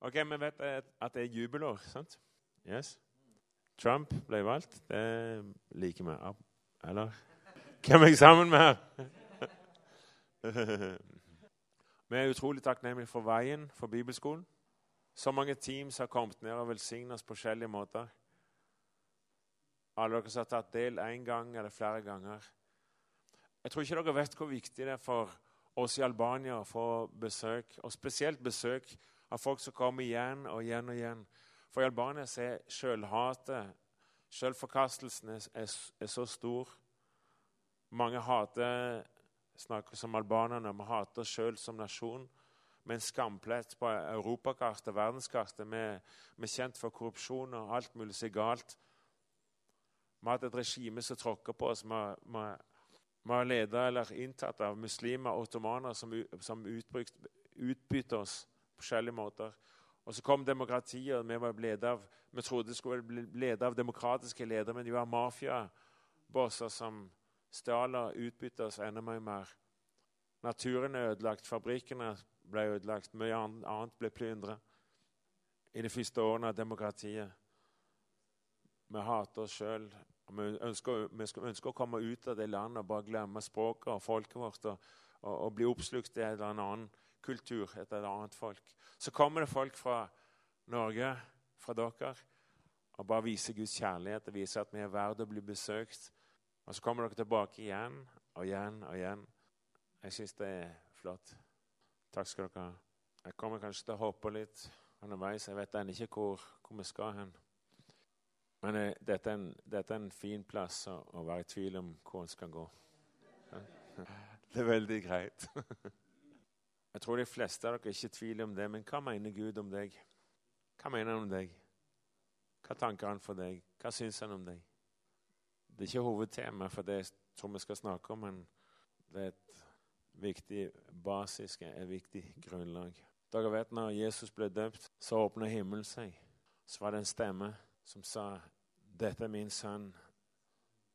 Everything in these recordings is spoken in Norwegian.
Ok, Vi vet at det er jubelår, sant? Yes. Trump ble valgt. Det liker vi. Eller hvem er jeg sammen med her? vi er utrolig takknemlige for veien, for bibelskolen. Så mange teams har kommet ned og velsignet oss på forskjellige måter. Alle dere som har tatt del én gang eller flere ganger. Jeg tror ikke dere vet hvor viktig det er for oss i Albania å få besøk, og spesielt besøk av folk som kommer igjen og igjen og igjen. For i Albania er selvhatet, selvforkastelsen, er, er, er, så stor. Mange hater snakker som albanerne. Vi hater oss sjøl som nasjon. Med en skamplett på europakartet, verdenskartet. Vi, vi er kjent for korrupsjon og alt mulig som er galt. Vi har hatt et regime som tråkker på oss. Vi har ledet eller inntatt av muslimer og ottomaner som, som utbytter oss forskjellige måter. Og så kom demokratiet, og vi var ledet av vi trodde det skulle bli ledet av demokratiske ledere, men de var mafiabosser som stjal og utbytta oss enda mer. Naturen er ødelagt, fabrikkene ble ødelagt, mye annet ble plyndret i de første årene av demokratiet. Vi hater oss sjøl. Vi ønsker, vi ønsker, å komme ut av det landet og bare glemme språket og folket vårt og, og, og bli oppslukt i en annen kultur, et eller annet folk. Så kommer det folk fra Norge, fra dere, og bare viser Guds kjærlighet og viser at vi er verdt å bli besøkt. Og så kommer dere tilbake igjen og igjen og igjen. Jeg syns det er flott. Takk skal dere ha. Jeg kommer kanskje til å hoppe litt underveis. Jeg vet ennå ikke hvor, hvor, vi skal hen. Men eh, dette, er en, dette, er en, fin plass å, å være i tvil om hvor en skal gå. Det er veldig greit. Jeg tror de fleste av dere ikke tviler om det, men hva mener Gud om deg? Hva mener han om deg? Hva tanker han for deg? Hva syns han om deg? Det er ikke hovedtema for det jeg tror vi skal snakke om, men det er et viktig basisk, et viktig grunnlag. Dere vet når Jesus ble døpt, så åpna himmelen seg. Så var det en stemme som sa, 'Dette er min sønn,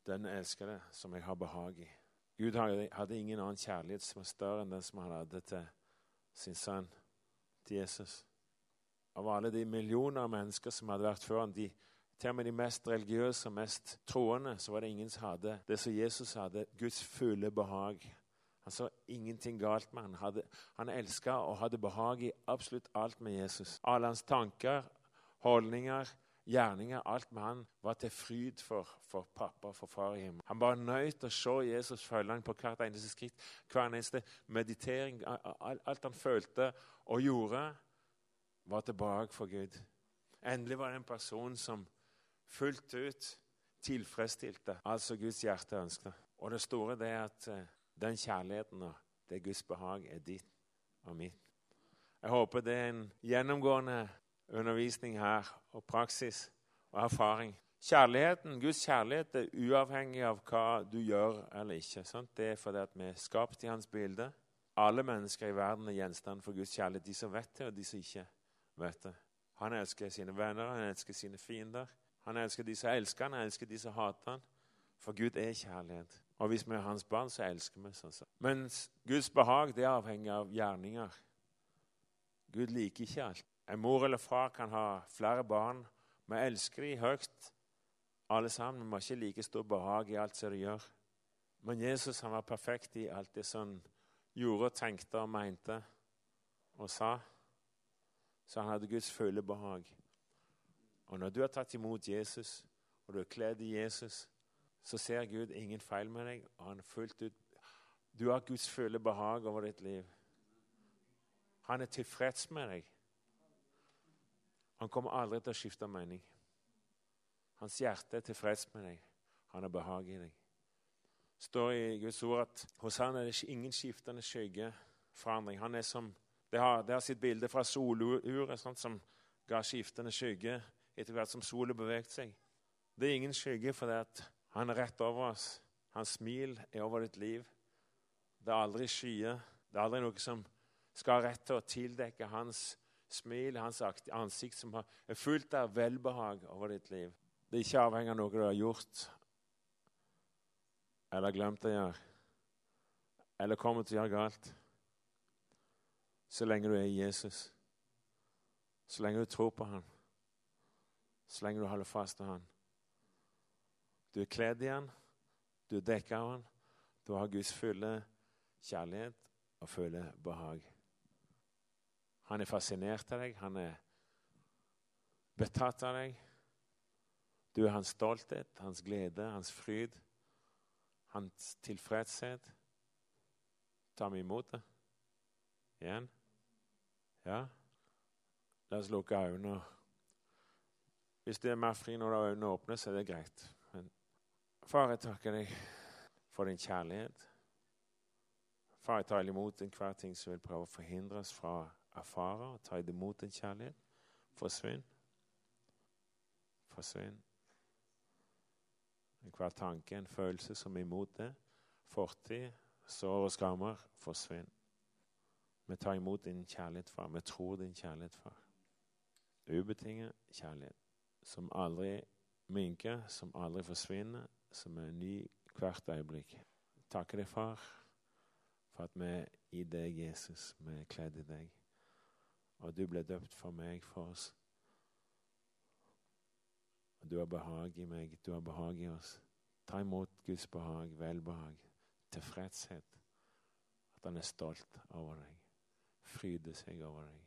den elskede, som jeg har behag i'. Gud hadde ingen annen kjærlighet som var større enn den som han hadde til sin sønn, til Jesus. Av alle de millioner av mennesker som hadde vært før ham, de, til og med de mest religiøse og mest troende, så var det ingen som hadde det som Jesus hadde, Guds fulle behag. Han så ingenting galt med han. Han elska og hadde behag i absolutt alt med Jesus. Alle hans tanker, holdninger, gjerninger, alt med han var til fryd for, for pappa for far i himmelen. Han var nøyd til å se Jesus følge ham på hvert eneste skritt, hver eneste meditering. Alt han følte og gjorde, var tilbake for Gud. Endelig var det en person som fullt ut tilfredsstilte altså Guds hjerte ønsket. Og det store det er at eh, den kjærligheten og det Guds behag er ditt og mitt. Jeg håper det er en gjennomgående undervisning her, og praksis og erfaring. Kjærligheten, Guds kjærlighet er uavhengig av hva du gjør eller ikke. Sant? Det er fordi at vi er skapt i hans bilde. Alle mennesker i verden er gjenstand for Guds kjærlighet. De som vet det, og de som ikke vet det. Han elsker sine venner, han elsker sine fiender. Han elsker de som elsker han, han elsker de som hater han. For Gud er kjærlighet. Og hvis vi er hans barn, så elsker vi sånn. Mens Guds behag det er avhengig av gjerninger. Gud liker ikke alt. En mor eller far kan ha flere barn. Vi elsker dem høyt, alle sammen. Vi må ikke like stor behag i alt som de gjør. Men Jesus han var perfekt i alt det som gjorde, tenkte og mente og sa. Så han hadde Guds fulle behag. Og når du har tatt imot Jesus, og du er kledd i Jesus, så ser Gud ingen feil med deg. og han fullt ut, Du har Guds fulle behag over ditt liv. Han er tilfreds med deg. Han kommer aldri til å skifte mening. Hans hjerte er tilfreds med deg. Han har behag i deg. Det står i Guds ord at hos han er det ingen skiftende skyggeforandring. Han er som, Det har, det har sitt bilde fra soluret sånn, som ga skiftende skygge etter hvert som solen beveget seg. Det er ingen skygge fordi han er rett over oss. Hans smil er over ditt liv. Det er aldri skyer. Det er aldri noe som skal ha rett til å tildekke hans smil, hans ansikt som er fullt av velbehag over ditt liv. Det er ikke avhengig av noe du har gjort eller glemt å gjøre, eller kommer til å gjøre galt, så lenge du er i Jesus. Så lenge du tror på han, så lenge du holder fast ved han. Du er kledd i han, du er dekket av han, du har Guds fulle kjærlighet og fulle behag. Han er fascinert av deg, han er betatt av deg. Du er hans stolthet, hans glede, hans fryd, hans tilfredshet. Tar vi imot det? Igjen? Ja? La oss lukke øynene. Hvis det er mer fri når øynene åpner, så er det greit. Men far, jeg takker deg for din kjærlighet. Far, jeg tar imot enhver ting som vil prøve å forhindre oss fra erfare og ta imot din kjærlighet. Forsvinn. Forsvinn. Enhver tanke, en følelse som er imot det. Fortid, sår og skammer. Forsvinn. Vi tar imot din kjærlighet, far. Vi tror din kjærlighet, far. Ubetinget kjærlighet. Som aldri minker, som aldri forsvinner, som er ny hvert øyeblikk. Takker deg, far, for at vi i deg, Jesus. Vi er kledd i deg. Og du ble døpt for meg, for oss. Og du har behag i meg, du har behag i oss. Ta imot Guds behag, velbehag, tilfredshet. At han er stolt over deg, fryder seg over deg.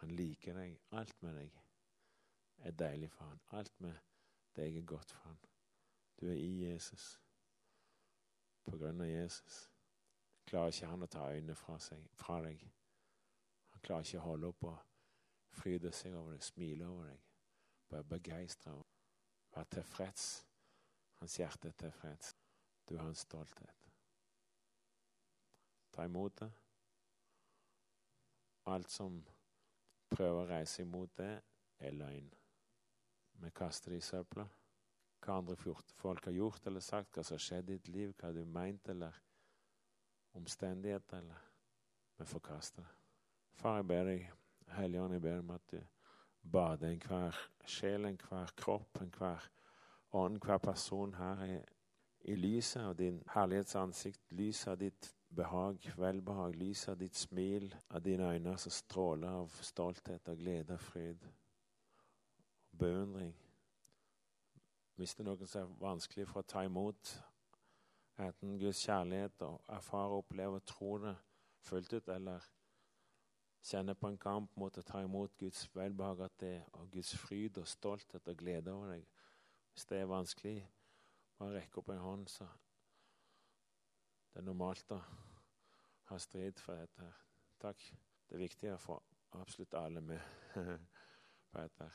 Han liker deg. Alt med deg er deilig for han. Alt med deg er godt for han. Du er i Jesus. På grunn av Jesus klarer ikke han å ta øynene fra, seg, fra deg. Klarer ikke å holde opp og fryde seg over deg, smile over deg. Være begeistra. Være tilfreds. Hans hjerte er tilfreds. Du har en stolthet. Ta imot det. Alt som prøver å reise imot det, er løgn. Vi kaster det i søpla. Hva andre folk har gjort eller sagt, hva som har skjedd i ditt liv, hva du ment eller omstendigheter. eller Vi forkaster det. Far, jeg ber deg, Helligånd, jeg ber om at du bader enhver sjel, enhver kropp, enhver ånd, hver person her i, i lyset av din herlighetsansikt, lyset av ditt behag, velbehag, lyset av ditt smil, av dine øyne som stråler av stolthet, og glede, og fryd, beundring. Hvis det er noen som er vanskelig for å ta imot enten Guds kjærlighet og erfare, oppleve og tro det fullt ut, eller kjenne på en kamp mot å ta imot Guds velbehag at det, og Guds fryd og stolthet og glede over deg Hvis det er vanskelig, bare rekke opp en hånd, så det er normalt å ha strid for dette. Takk. Det er viktig å få absolutt alle med på dette.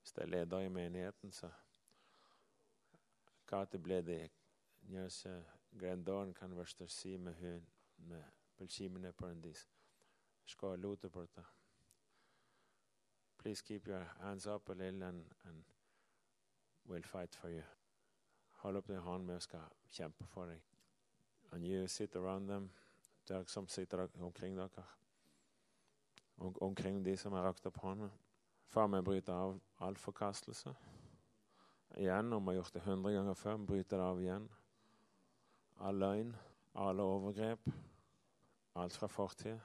Hvis det er leder i menigheten, så hva det ble det Njøse Grendoren kan verster si med hun med belkimene på en dis. Skal lute på det. Please keep your hands up a little and, and we'll fight for you. Hold opp din hånd, vi skal kjempe for deg. And you sit around them, dere som sitter omkring dere. Og omkring de som har rakt opp hånda. Far, vi bryter av all forkastelse. Igjen, om vi har gjort det hundre ganger før, vi bryter det av igjen. All løgn, alle overgrep, alt fra fortid,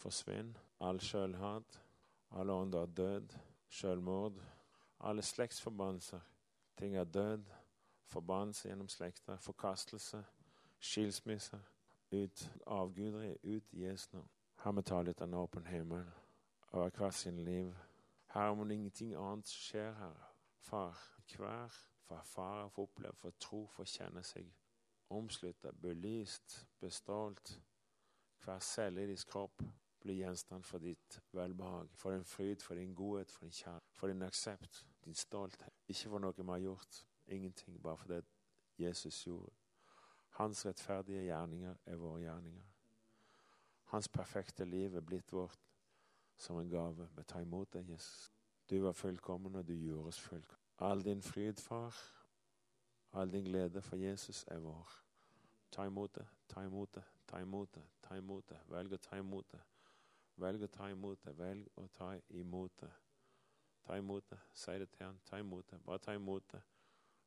forsvinn. All sjølhat, alle ånder er død, sjølmord, alle slektsforbannelser. Ting er død, forbannelse gjennom slekter, forkastelse, skilsmisse. Ut avguderiet, ut i Jesu navn. Her vi taler en åpen himmel over hvert sin liv. Her om ingenting annet skjer her, far, hver for erfare, for oppleve, for tro, for kjenne seg omslutta, belyst, bestålt. Hver celle i deres kropp blir gjenstand for ditt velbehag, for din fryd, for din godhet, for din kjærlighet, for din aksept, din stolthet. Ikke for noe vi har gjort, ingenting, bare for det Jesus gjorde. Hans rettferdige gjerninger er våre gjerninger. Hans perfekte liv er blitt vårt som en gave. Vi tar imot deg, Jesus. Du var fullkommen, og du gjorde oss fullkommen. All din fryd, far, all din glede for Jesus er vår. Ta imot det, ta imot det, ta imot det, ta imot det. Velg å ta imot det. Velg å ta imot det, velg å ta imot det. Ta imot det, si det til han, ta imot det. Bare ta imot det.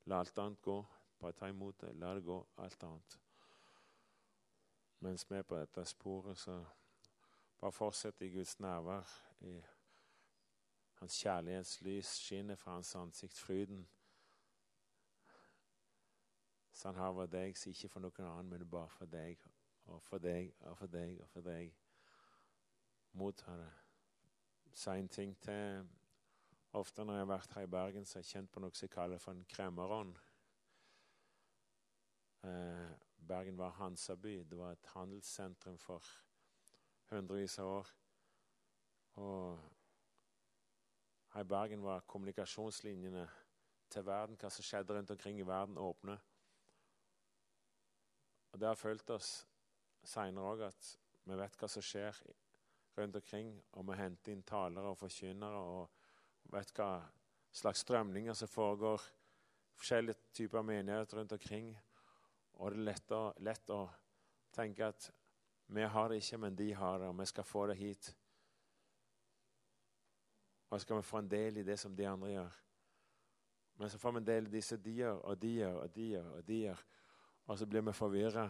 La alt annet gå. Bare ta imot det, la det gå, alt annet. Mens vi er på dette sporet, så Bare fortsett i Guds nærvær. I hans kjærlighetslys skinner fra hans ansikt. Fryden så han har vært deg, så ikke for noen annen, men bare for deg og for deg og for deg og for deg. Motta det. Sa en ting til. Ofte når jeg har vært her i Bergen, så har jeg kjent på noe som jeg kaller for en kremmerånd. Eh, Bergen var Hansaby. Det var et handelssentrum for hundrevis av år. Og her i Bergen var kommunikasjonslinjene til verden, hva som skjedde rundt omkring i verden, åpne. Og Det har følt oss seinere òg at vi vet hva som skjer rundt omkring, og vi henter inn talere og forkynnere og vet hva slags strømninger som foregår. Forskjellige typer menigheter rundt omkring. Og det er lett å, lett å tenke at vi har det ikke, men de har det, og vi skal få det hit. Og så skal vi få en del i det som de andre gjør. Men så får vi en del i det som de gjør, og de gjør, og de gjør. Og de gjør. Og så blir vi forvirra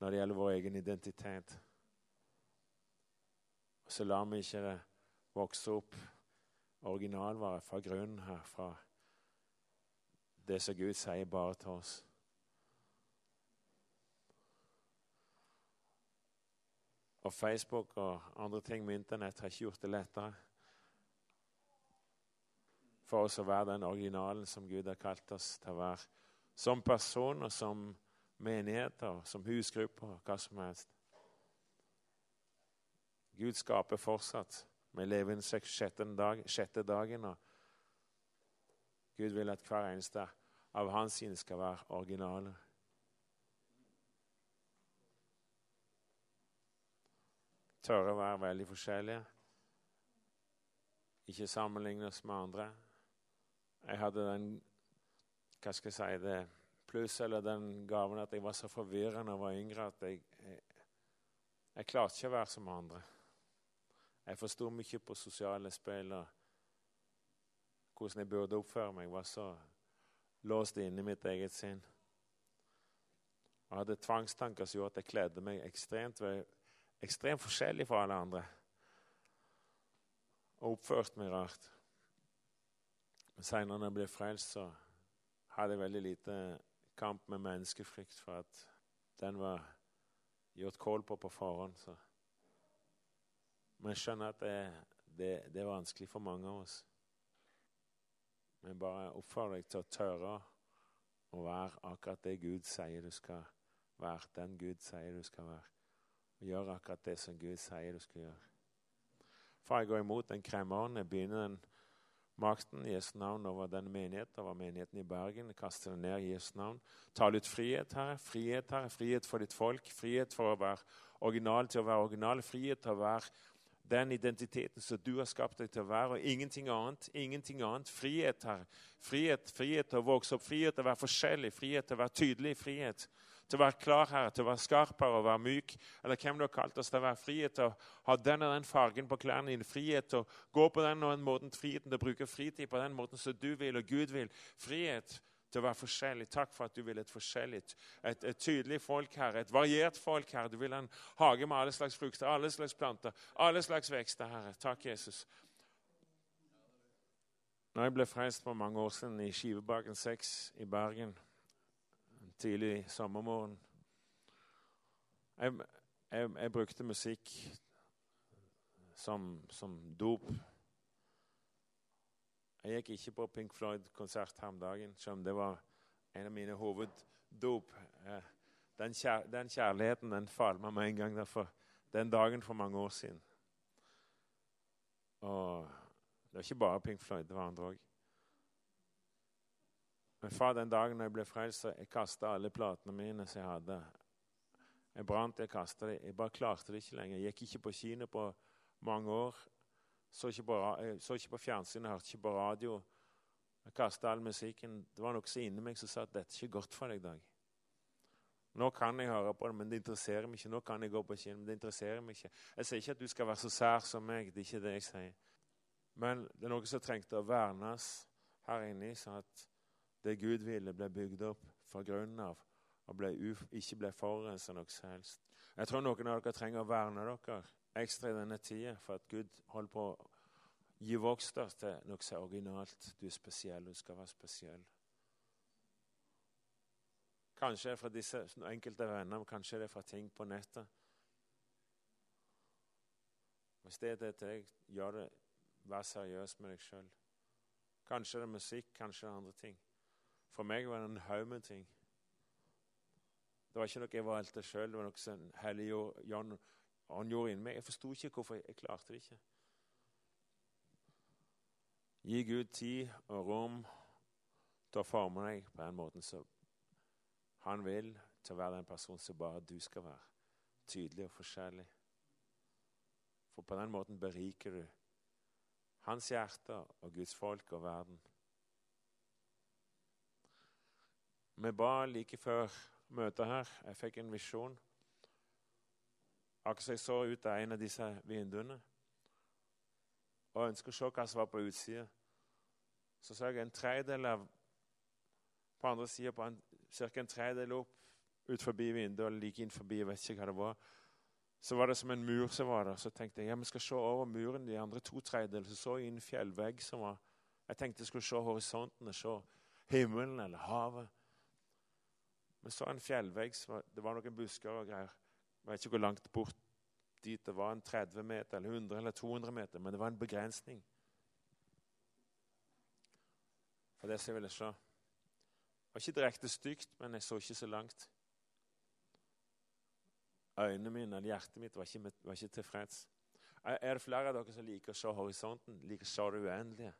når det gjelder vår egen identitet. Og så lar vi ikke det vokse opp originalvare fra grunnen her, fra det som Gud sier bare til oss. Og Facebook og andre ting med Internett har ikke gjort det lettere for oss å være den originalen som Gud har kalt oss til å være. Som person og som menigheter, som husgrupper, hva som helst. Gud skaper fortsatt. Vi lever i den sjette, dag, sjette dagen, og Gud vil at hver eneste av hans sine skal være originale. Tørre å være veldig forskjellige. Ikke sammenligne oss med andre. Jeg hadde den Hva skal jeg si det pluss eller den gaven at jeg var så forvirrende da jeg var yngre at jeg, jeg, jeg klarte ikke å være som andre. Jeg forsto mye på sosiale og hvordan jeg burde oppføre meg. Var så låst inne i mitt eget sinn. Jeg hadde tvangstanker som gjorde at jeg kledde meg ekstremt, ekstremt forskjellig fra alle andre. Og oppførte meg rart. Men seinere, når jeg ble frelst, så hadde jeg veldig lite kamp med menneskefrykt for at den var gjort kål på på forhånd. Så. Men jeg skjønner at det, det, det, er vanskelig for mange av oss. Men bare oppfordrer deg til å tørre å være akkurat det Gud sier du skal være. Den Gud sier du skal være. Og gjør akkurat det som Gud sier du skal gjøre. Far, jeg går imot den kremmeren. Jeg begynner den makten i Jesu navn over denne menigheten, over menigheten i Bergen. Jeg kaster den ned i Jesu navn. Ta ut frihet, her, Frihet, her, Frihet for ditt folk. Frihet for å være original til å være original. Frihet til å være den identiteten som du har skapt deg til å være, og ingenting annet. ingenting annet. Frihet, her. Frihet, frihet til å vokse opp, frihet til å være forskjellig, frihet til å være tydelig. frihet til å være klar, her, til å være skarpere og være myk. Eller hvem du har kalt oss til å være frihet til å ha den og den fargen på klærne dine. Frihet til å gå på den og den måten. Friheten til å bruke fritid på den måten som du vil og Gud vil. Frihet til å være forskjellig. Takk for at du vil et forskjellig, et, et tydelig folk, Herre. Et variert folk, Herre. Du vil en hage med alle slags frukter, alle slags planter, alle slags vekster, Herre. Takk, Jesus. Når jeg ble frelst for mange år siden i Skivebaken 6 i Bergen tidlig sommermorgen. Jeg, jeg, jeg, brukte musikk som, som dop. Jeg gikk ikke på Pink Floyd-konsert her om dagen, selv om det var en av mine hoveddop. Eh, den, kjær, den kjærligheten den falma med en gang derfor, den dagen for mange år siden. Og det var ikke bare Pink Floyd, det var andre òg. Men fra den dagen jeg ble frelst, så jeg kasta alle platene mine som jeg hadde. Jeg brant, jeg kasta dem. Jeg bare klarte det ikke lenger. Jeg gikk ikke på kino på mange år. Så ikke på, jeg så ikke på fjernsyn, jeg hørte ikke på radio. Jeg kasta all musikken. Det var noe som inni meg som sa at dette er ikke godt for deg dag. Nå kan jeg høre på det, men det interesserer meg ikke. Nå kan jeg gå på kino, men det interesserer meg ikke. Jeg sier ikke at du skal være så sær som meg. Det er ikke det jeg sier. Men det er noe som trengte å vernes her inne, sånn at det Gud ville, ble bygd opp fra grunnen av og ble ikke ble forurensa noe som helst. Jeg tror noen av dere trenger å verne dere ekstra i denne tida for at Gud holder på å gi vokst til noe som er originalt. Du er spesiell, du skal være spesiell. Kanskje det er fra disse enkelte venner, kanskje det er fra ting på nettet. Hvis det er det til deg, gjør det. Vær seriøs med deg sjøl. Kanskje det er musikk, kanskje det er andre ting. For meg var det en haug med ting. Det var ikke noe jeg valgte sjøl. Det var noe som Hellig Jan han gjorde inni meg. Jeg forsto ikke hvorfor. Jeg klarte det ikke. Gi Gud tid og rom til å forme deg på den måten som han vil, til å være den personen som bare du skal være. Tydelig og forskjellig. For på den måten beriker du hans hjerte og Guds folk og verden. Vi ba like før møtet her. Jeg fikk en visjon. Akkurat som jeg så ut av en av disse vinduene og ønsker å se hva som var på utsida. Så så jeg en tredjedel av På andre sida, ca. en tredjedel opp ut forbi vinduet eller like inn forbi, jeg vet ikke hva det var. Så var det som en mur som var der. Så tenkte jeg ja, vi skal se over muren de andre to tredjedelene. Så så jeg en fjellvegg som var Jeg tenkte jeg skulle se horisonten og se himmelen eller havet. Men så en fjellvegg. Var, det var noen busker og greier. Jeg vet ikke hvor langt bort dit det var en 30 meter eller 100 eller 200 meter, men det var en begrensning. For det som jeg ville se. Det var ikke direkte stygt, men jeg så ikke så langt. Øynene mine eller hjertet mitt var ikke, var ikke tilfreds. Er det flere av dere som liker å se horisonten, liker å se det uendelige?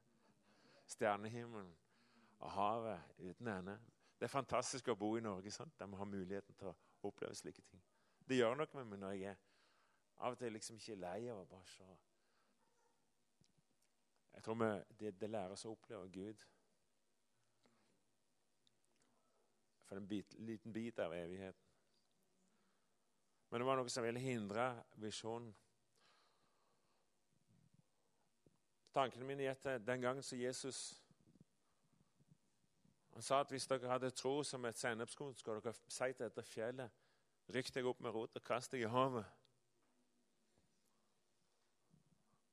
Stjernehimmelen og havet uten ende. Det er fantastisk å bo i Norge sant? der vi har muligheten til å oppleve slike ting. Det gjør noe med meg når jeg av og til liksom ikke lei av å bare se. Jeg tror vi, det, det lærer oss å oppleve Gud. For en bit, liten bit av evigheten. Men det var noe som ville hindre visjonen. Tankene mine gikk til den gangen som Jesus han sa at hvis dere hadde tro som et sennepskorn, skulle dere si til dette fjellet Rykk deg opp med rot og kast deg i havet.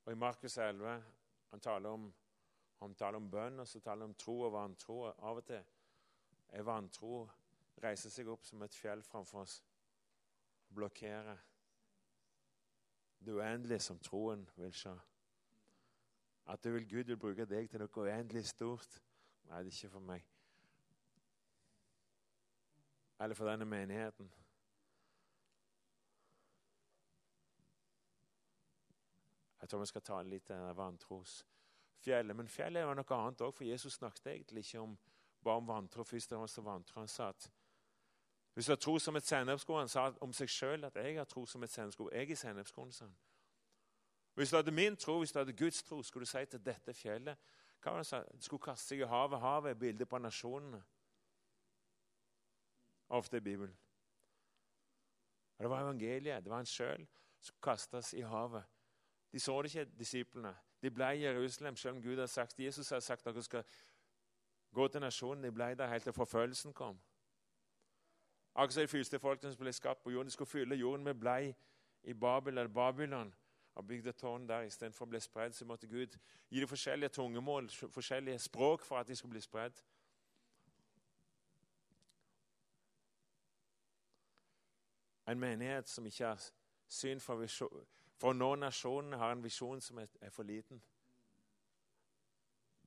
Og I Markus 11 han taler om, han taler om bønn og så taler han om tro og vantro. Av og til er vantro reiser seg opp som et fjell framfor oss blokkerer det uendelige som troen vil se. At du vil Gud vil bruke deg til noe uendelig stort. Nei, det er ikke for meg. Eller for denne menigheten. Jeg tror vi skal ta litt av vantrosfjellet. Men fjellet var noe annet òg, for Jesus snakket egentlig ikke om, bare om vantro. Først og fremst vantro. Han sa at hvis du har tro som et sennepskorn Han sa om seg sjøl at 'jeg har tro som et sennepskorn'. Jeg er sennepskorn, sa han. Hvis du hadde min tro, hvis du hadde Guds tro, skulle du si til dette fjellet hva var det han sa? Du skulle kaste seg i havet. Havet er bildet på nasjonene. Ofte i Bibelen. Og Det var evangeliet. Det var han sjøl som kastes i havet. De så det ikke, disiplene. De ble i Jerusalem, selv om Gud har sagt, Jesus har sagt at dere skal gå til nasjonen. De ble der helt til forfølgelsen kom. Akkurat som de første folkene som ble skapt på jorden. De skulle fylle jorden med blei i Babel eller Babylon og bygde tårn der istedenfor å bli spredd. Så måtte Gud gi dem forskjellige tungemål, forskjellige språk, for at de skulle bli spredd. En menighet som ikke har syn for visjon for å nå nasjonen har en visjon som er, for liten.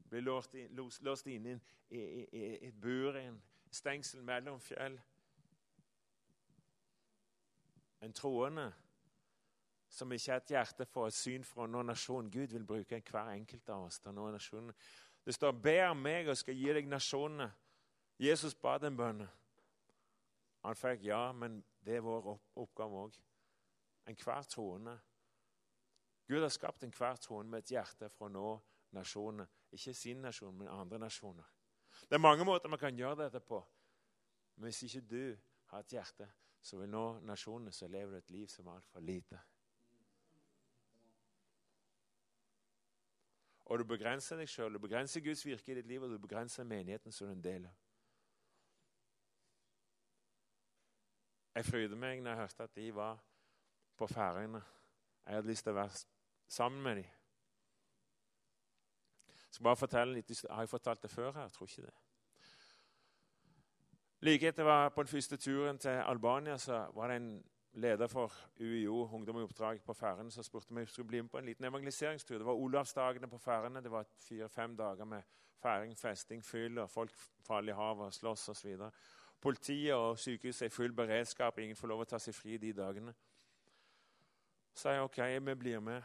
Blir låst, inn, låst inne i, i, i, et bur, i en stengsel mellom fjell. En troende som ikke har et hjerte for et syn for å nå nasjonen. Gud vil bruke hver enkelt av oss til å nå nasjonen. Det står 'Be om meg, og skal gi deg nasjonene'. Jesus ba den bønnen. Han fikk ja, men det er vår oppgave òg. Enhver troende Gud har skapt enhver trone med et hjerte for å nå nasjonene. Ikke sin nasjon, men andre nasjoner. Det er mange måter man kan gjøre dette på. Men hvis ikke du har et hjerte som vil nå nasjonene, så lever du et liv som er altfor lite. Og du begrenser deg sjøl, du begrenser Guds virke i ditt liv, og du begrenser menigheten som du er en del av. Jeg fryder meg når jeg hørte at de var på Færøyene Jeg hadde lyst til å være sammen med dem. Jeg skal bare fortelle litt, Har jeg fortalt det før her? Jeg tror ikke det. Like etter jeg var på den første turen til Albania, så var det en leder for UiO, Ungdom i oppdrag, på Færøyene som spurte om jeg skulle bli med på en liten evangeliseringstur. Det var Olavsdagene på Færøyene. Det var fire-fem dager med feiring, festing, fyll, og folk faller i havet og slåss osv. Politiet og sykehuset er i full beredskap. Ingen får lov å ta seg fri de dagene. Så sa jeg OK, vi blir med.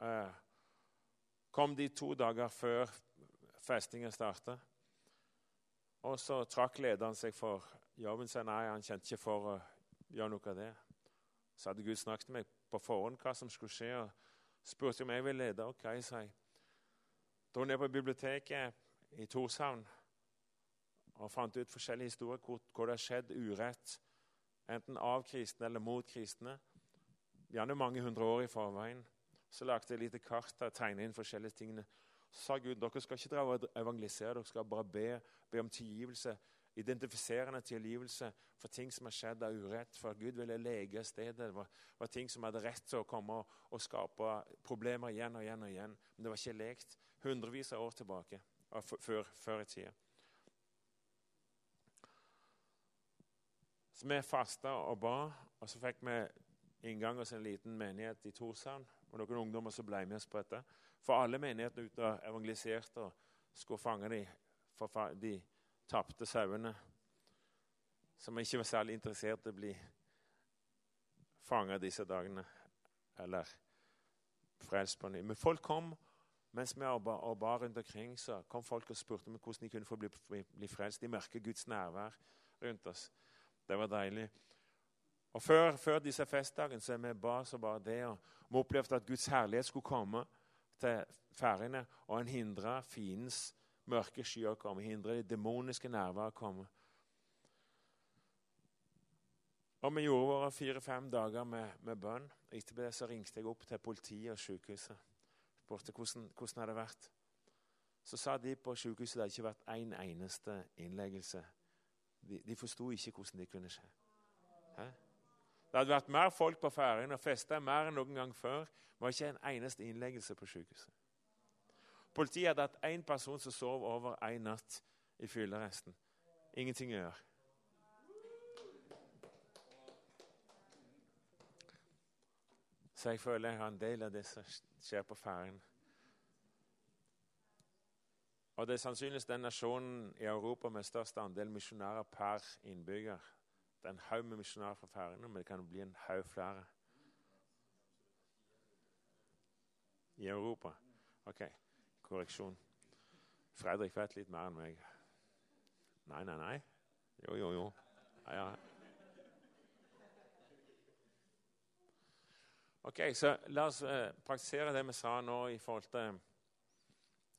Uh, kom de to dager før festingen starta. Og så trakk lederen seg for jobben sin. Nei, han kjente ikke for å gjøre noe av det. Så hadde Gud snakket med meg på forhånd hva som skulle skje, og spurte om jeg ville lede. OK, sa jeg. Dro ned på biblioteket i Torshavn og fant ut forskjellige historier hvor, hvor det har skjedd urett, enten av kristne eller mot kristne. Gjerne mange hundre år i forveien. Så lagde jeg et lite kart og tegnet inn forskjellige tingene. Så sa Gud dere skal ikke dra og evangelisere, dere skal bare be, be om tilgivelse identifiserende tilgivelse for ting som har skjedd av urett. For Gud ville lege stedet. Det var, var, ting som hadde rett til å komme og, og, skape problemer igjen og igjen. og igjen. Men det var ikke lekt hundrevis av år tilbake, før, før i tida. Så vi fasta og ba, og så fikk vi inngang hos en liten menighet i Torshavn. Og noen ungdommer som ble med oss på dette. For alle menighetene ute og evangeliserte og skulle fange de, de tapte sauene, som ikke var særlig interessert i å bli fanget disse dagene eller frelst på ny. Men folk kom mens vi og ba rundt omkring, så kom folk og spurte om hvordan de kunne få bli, bli frelst. De merket Guds nærvær rundt oss. Det var deilig. Og Før, før disse festdagene så vi ba så bare det, og vi opplevde at Guds herlighet skulle komme til Færøyene, og han hindra fiendens mørke skyer å komme, hindra de demoniske å komme. Og Vi gjorde våre fire-fem dager med, med bønn. Etterpå det så ringte jeg opp til politiet og sykehuset. Spurte hvordan, hvordan hadde det vært. Så sa de på sykehuset at det ikke vært én en eneste innleggelse. De, de forsto ikke hvordan det kunne skje. Hæ? Det hadde vært mer folk på Færøyene og festa mer enn noen gang før. Det var ikke en eneste innleggelse på sykehuset. Politiet hadde hatt én person som sov over én natt i fylleresten. Ingenting å gjøre. Så jeg føler jeg har en del av det som skjer på Færøyene. Og Det er sannsynligvis den nasjonen i Europa med størst andel misjonærer per innbygger. En haug med misjonærer fra Færøyene, men det kan bli en haug flere. I Europa. Ok. Korreksjon. Fredrik vet litt mer enn meg. Nei, nei, nei. Jo, jo, jo. Ja, ja. Ok, så La oss eh, praktisere det vi sa nå i forhold til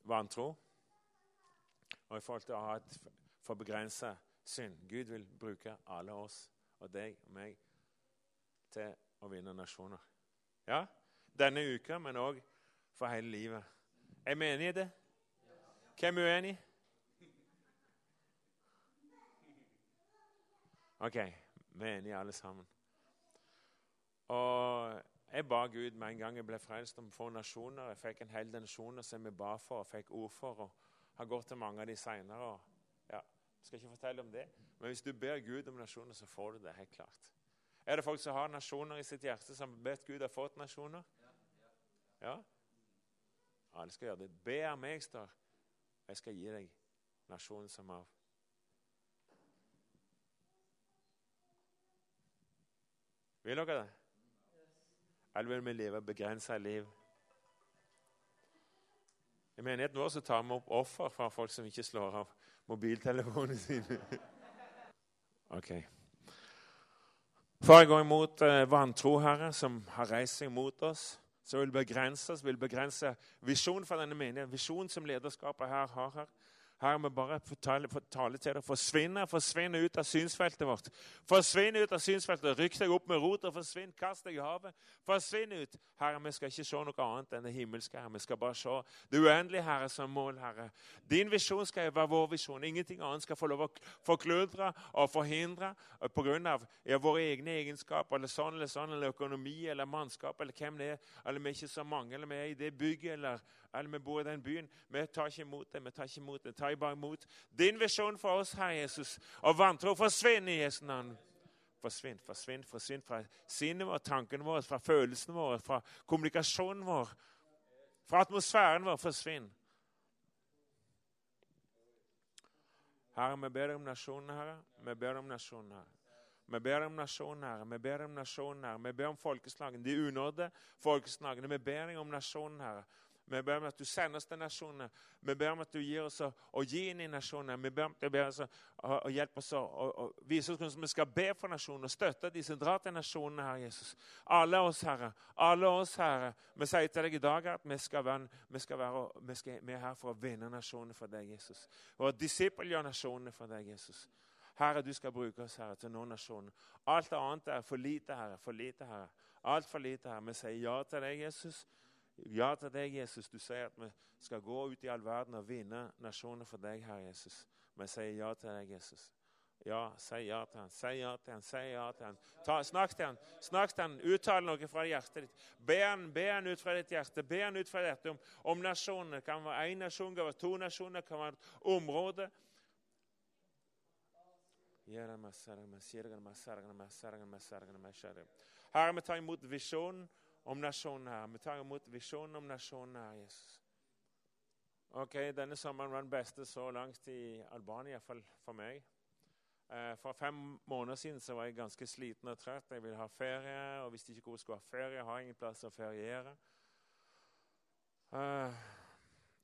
vantro. Og i forhold til å ha et for begrensa synd. Gud vil bruke alle oss og deg og meg til å vinne nasjoner. Ja, denne uka, men òg for hele livet. Er vi enige i det? Hvem er uenig? OK, vi er enige alle sammen. Og Jeg ba Gud med en gang jeg ble frelst, om få nasjoner. Jeg fikk en hel nasjon som jeg ba for og fikk ord for. og Har gått til mange av de seinere. Skal ikke fortelle om det, men hvis du ber Gud om nasjoner, så får du det helt klart. Er det folk som har nasjoner i sitt hjerte, som har bedt Gud har fått nasjoner? Ja? Alle skal gjøre det. Be av meg, står Jeg skal gi deg nasjonen som av. Vil dere det? Eller vil vi leve begrensa liv? I menigheten vår så tar vi opp offer fra folk som ikke slår av mobiltelefonene sine. ok. Far, jeg går imot eh, vantro, Herre, som har reist seg mot oss som vil begrense oss, vil begrense visjonen for denne menigheten, visjonen som lederskapet her har her. Herre, vi bare får tale, til deg. Forsvinne, forsvinne ut av synsfeltet vårt. Forsvinn ut av synsfeltet. Rykk deg opp med roter. Forsvinn. Kast deg i havet. Forsvinn ut. Herre, vi skal ikke se noe annet enn det himmelske. Herre. Vi skal bare se det uendelige, Herre, som mål, Herre. Din visjon skal være vår visjon. Ingenting annet skal få lov å forkludre og forhindre pga. Våre egne egenskaper, eller sånn eller sånn, eller økonomi eller mannskap, eller hvem det er, eller vi er ikke så mange, eller vi er i det bygget, eller eller vi bor i den byen. Vi tar ikke imot det. Vi tar ikke imot det. Tar bare imot din visjon for oss, Herre Jesus. Og vantro forsvinner i Jesu navn. Forsvinn, forsvinn, forsvinn fra sinnet vårt, tankene våre, fra følelsene våre, fra kommunikasjonen vår, fra atmosfæren vår. Forsvinn. Herre, vi ber om nasjonen, Herre. Vi ber om nasjonen, Herre. Vi ber om nasjonen, Herre. Vi ber om nasjonen, Herre. Vi ber om folkeslagene, de unådde folkeslagene. Vi ber om nasjonen, Herre. Vi ber om at du sender oss til nasjonene. Vi ber om at du gir oss å, å gi inn i nasjonene. Vi ber om at du ber oss å, å, hjelpe oss å, vise oss hvordan vi skal be for nasjonene og støtte de som drar til nasjonene, Herre Jesus. Alle oss, Herre. Alle oss, Herre. Vi sier til deg i dag at vi, skal være, vi, skal være, vi, skal, vi er her for å vinne nasjonene for deg, Jesus. Og disippelgjøre nasjonene for deg, Jesus. Herre, du skal bruke oss Herre, til noen nasjoner. Alt annet er for lite, Herre. For lite, Herre. Altfor lite, Herre. Vi sier ja til deg, Jesus. Ja til deg, Jesus. Du sier at vi skal gå ut i all verden og vinne nasjoner for deg, Herre Jesus. Vi sier ja til deg, Jesus. Ja, si ja til han, si ja til han, si ja til han. Ta, snakk til han, snakk til han, uttal noe fra hjertet ditt. Be han, be han ut fra ditt hjerte. Be han ut fra dette om, om nasjonene. Kan være én nasjon, det kan være to nasjoner, det kan være et område. Herre, vi tar imot visjonen om nasjonen her. Vi tar imot visjonen om nasjonen her, Jesus. Ok, Denne sommeren var den beste så langt i Albania, iallfall for meg. Eh, for fem måneder siden så var jeg ganske sliten og trøtt. Jeg ville ha ferie, og visste ikke hvor jeg skulle ha ferie. Har ingen plass å feriere. Uh,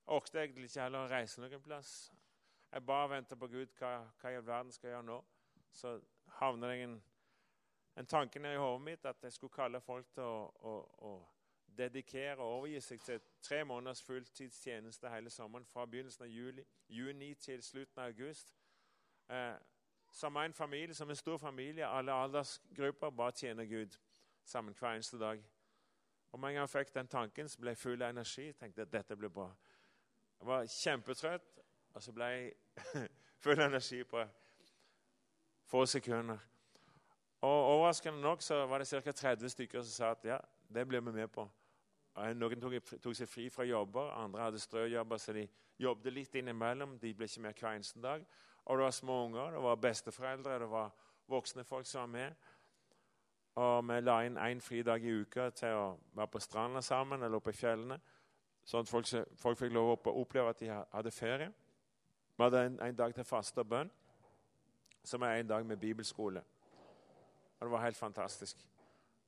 Orket egentlig ikke heller å reise noen plass. Jeg bare venter på Gud. Hva, hva i all verden skal jeg gjøre nå? Så havner jeg i en en tanke i hodet mitt at jeg skulle kalle folk til å, å, å dedikere og overgi seg til tre måneders fulltidstjeneste hele sommeren fra begynnelsen av juli, juni til slutten av august. Eh, som en familie, som en stor familie, alle aldersgrupper, bare tjener Gud sammen hver eneste dag. Og med en gang jeg fikk den tanken, så ble jeg full av energi. tenkte at dette ble bra. Jeg var kjempetrøtt, og så ble jeg full av energi på få sekunder. Og Overraskende nok så var det ca. 30 stykker som sa at ja, det blir vi med på. Noen tok, tok, seg fri fra jobber, andre hadde strøjobber, så de jobbet litt innimellom. De ble ikke med hver eneste dag. Og det var små unger, det var besteforeldre, det var voksne folk som var med. Og vi la inn én fridag i uka til å være på stranda sammen eller oppe i fjellene. Sånn at folk, folk fikk lov å oppleve at de hadde ferie. Vi hadde en, en dag til faste og bønn, som er en dag med bibelskole. Og det var helt fantastisk.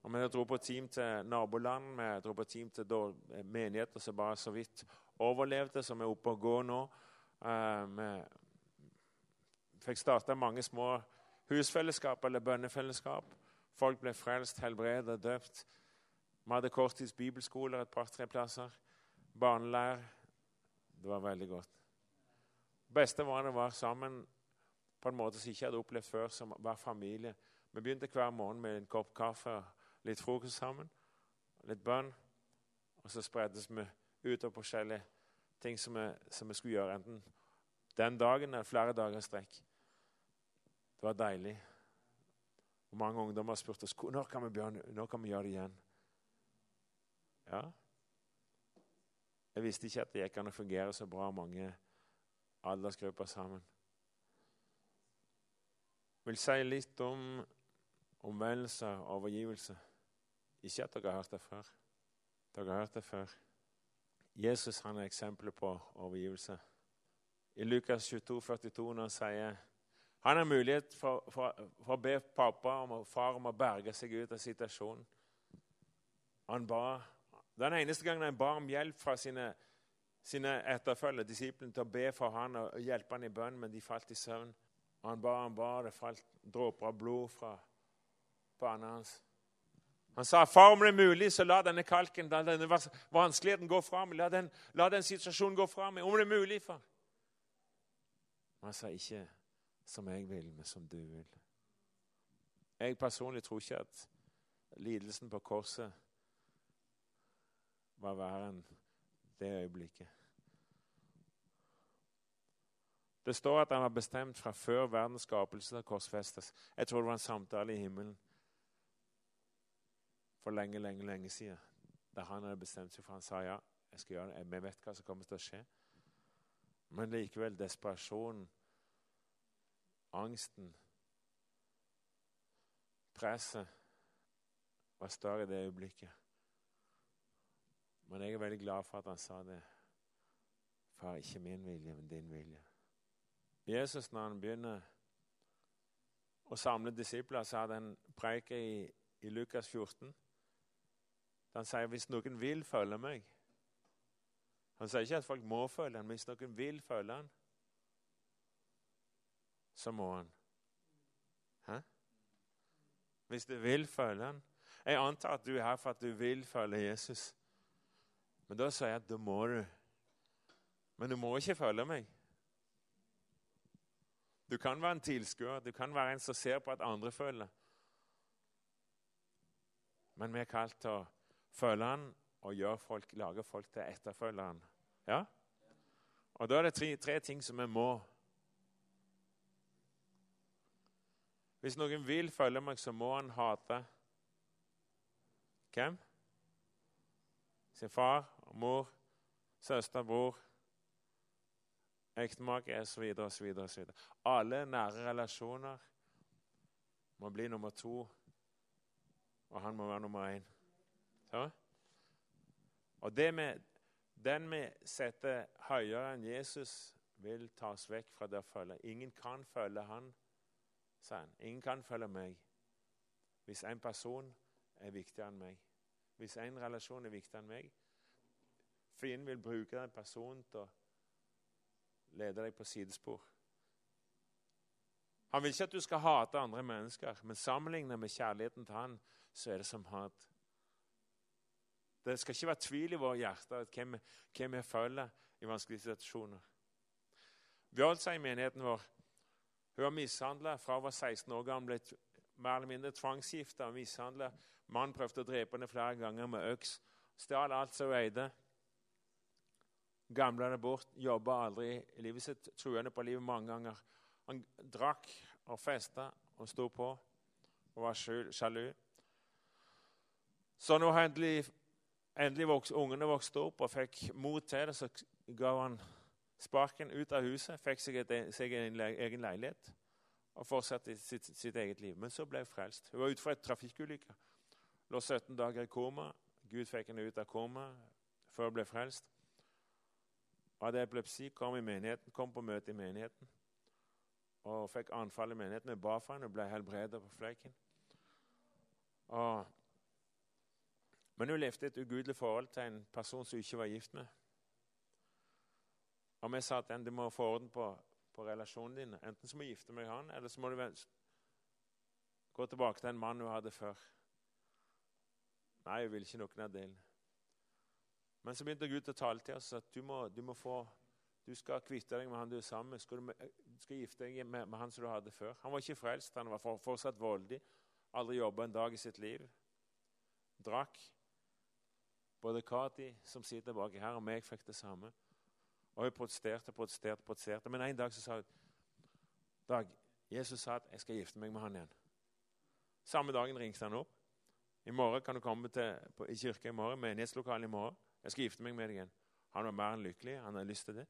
Og Vi dro på team til naboland, vi dro på team til menigheter som bare så vidt overlevde, som er oppe og går nå. Uh, vi fikk starta mange små husfellesskap eller bønnefellesskap. Folk ble frelst, helbredet, døpt. Vi hadde korttids bibelskoler et par-tre plasser. Barneleir. Det var veldig godt. Det beste var det var sammen på en måte som jeg ikke hadde opplevd før, som var familie. Vi begynte hver morgen med en kopp kaffe litt frokost sammen. Litt bønn. Og så spreddes vi ut på forskjellige ting som vi, som vi, skulle gjøre, enten den dagen eller flere dager strekk. Det var deilig. Og Mange ungdommer spurte oss når kan vi, når kan vi gjøre det igjen. Ja. Jeg visste ikke at det gikk an å fungere så bra mange aldersgrupper sammen. Jeg vil si litt om omvendelse overgivelse. Ikke at dere har hørt det før. Dere har hørt det før. Jesus han er eksempelet på overgivelse. I Lukas 22, 42, når han sier han har mulighet for, for, for, å be pappa og far om å berge seg ut av situasjonen. Han ba, Den eneste gangen han ba om hjelp fra sine, sine etterfølgere, disiplene, til å be for han og hjelpe han i bønn, men de falt i søvn. Han ba, han ba, det falt dråper av blod fra panna hans. Han sa far, om det er mulig, så la denne kalken, la denne vanskeligheten gå fra. La den, la den situasjonen gå fra. Om det er mulig, far. Han sa ikke som jeg vil, men som du vil. Jeg personlig tror ikke at lidelsen på korset var verre enn det øyeblikket. Det står at han var bestemt fra før verdens skapelse til korsfestes. Jeg tror det var en samtale i himmelen for lenge, lenge, lenge siden. Da han hadde bestemt seg for Han sa ja, jeg skal gjøre det. Vi vet hva som kommer til å skje. Men likevel desperasjonen, angsten, presset var større i det øyeblikket. Men jeg er veldig glad for at han sa det. Far, ikke min vilje, men din vilje. Jesus, når han begynner å samle disipler, så hadde han preiket i, i Lukas 14. Han sier hvis noen vil følge meg Han sier ikke at folk må følge ham, men hvis noen vil følge ham, så må han. Hæ? Hvis du vil følge ham. Jeg antar at du er her for at du vil følge Jesus. Men da sier jeg at da må du. Men du må ikke følge meg. Du kan være en tilskuer, du kan være en som ser på at andre følger. Men vi er kalt til å følge han og folk, lage folk til etterfølgeren. Ja? Og Da er det tre, tre ting som vi må. Hvis noen vil følge meg, så må han hate hvem? Sin far, mor, søster, bror, ektemake osv. osv. Alle nære relasjoner må bli nummer to, og han må være nummer én. Så? Og med, den vi setter høyere enn Jesus, vil tas vekk fra det å følge. Ingen kan følge han, sa han. Ingen kan følge meg hvis en person er viktigere enn meg. Hvis en relasjon er viktigere enn meg. Fienden vil bruke den personen til å lede deg på sidespor. Han vil ikke at du skal hate andre mennesker, men sammenlignet med kjærligheten til han, så er det som hat. Det skal ikke være tvil i våre hjerter hvem, hvem vi følger i vanskelige situasjoner. Bjørnsa i menigheten vår hun var mishandla fra hun var 16 år gammel. Ble mer eller mindre tvangsgifta og mishandla. Mannen prøvde å drepe henne flere ganger med øks. Stjal alt som hun eide. Gamla henne bort. Jobba aldri i livet sitt. Truende på livet mange ganger. Han drakk og festa og sto på og var sjalu. Så nå har endelig endelig vokste, ungene vokste opp og fikk mot til det, så ga han sparken ut av huset, fikk seg, et, seg en egen leilighet og fortsatte sitt, sitt, eget liv. Men så ble hun frelst. Hun var ute fra et trafikkulykke. Lå 17 dager i koma. Gud fikk henne ut av koma før hun ble frelst. Hadde epilepsi, kom i menigheten, kom på møte i menigheten. Og fikk anfall i menigheten. Vi ba for henne og ble helbredet på fleiken. Og men hun levde et ugudelig forhold til en person som hun ikke var gift med. Og vi sa til henne du må få orden på, på relasjonen din. Enten så må du gifte med han, eller så må du gå tilbake til en mann hun hadde før. Nei, hun ville ikke noen av delene. Men så begynte Gud å tale til oss at du må, du må få du skal kvitte deg med han du er sammen med. Skal du, skal gifte deg med, med, han som du hadde før. Han var ikke frelst, han var fortsatt voldig. Aldri jobba en dag i sitt liv. Drakk. Både Kati, som sitter baki her, og meg fikk det samme. Og hun protesterte, protesterte, protesterte. Men en dag så sa hun Dag, Jesus sa at jeg skal gifte meg med han igjen. Samme dagen ringte han opp. I morgen kan du komme til, på, i kirka i morgen, menighetslokalet i morgen. Jeg skal gifte meg med deg igjen. Han var mer enn lykkelig. Han hadde lyst til det.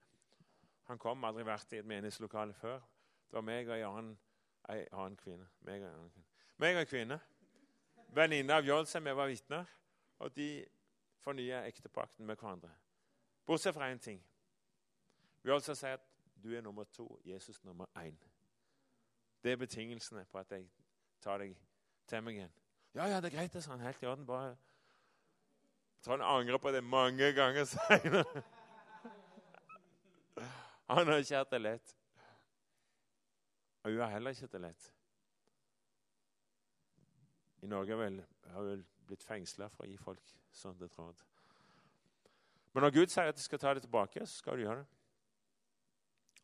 Han kom, aldri vært i et menighetslokale før. Det var meg og en annen, annen kvinne. Meg og en kvinne. Meg og en kvinne. Venninne av Jolse, vi var vitner. Og de fornye ektepakten med hverandre. Bortsett fra én ting. Vi vil altså si at du er nummer to, Jesus nummer én. Det er betingelsene på at jeg tar deg til meg igjen. Ja, ja, det er greit, det, sa han. Helt i orden. bare... Jeg tror han angrer på det mange ganger seinere. Han har ikke hatt det lett. Og hun har heller ikke hatt det lett. Norge vel, har vel blitt fengsla for å gi folk sånt et. Men når Gud sier at de skal ta det tilbake, så skal du gjøre det.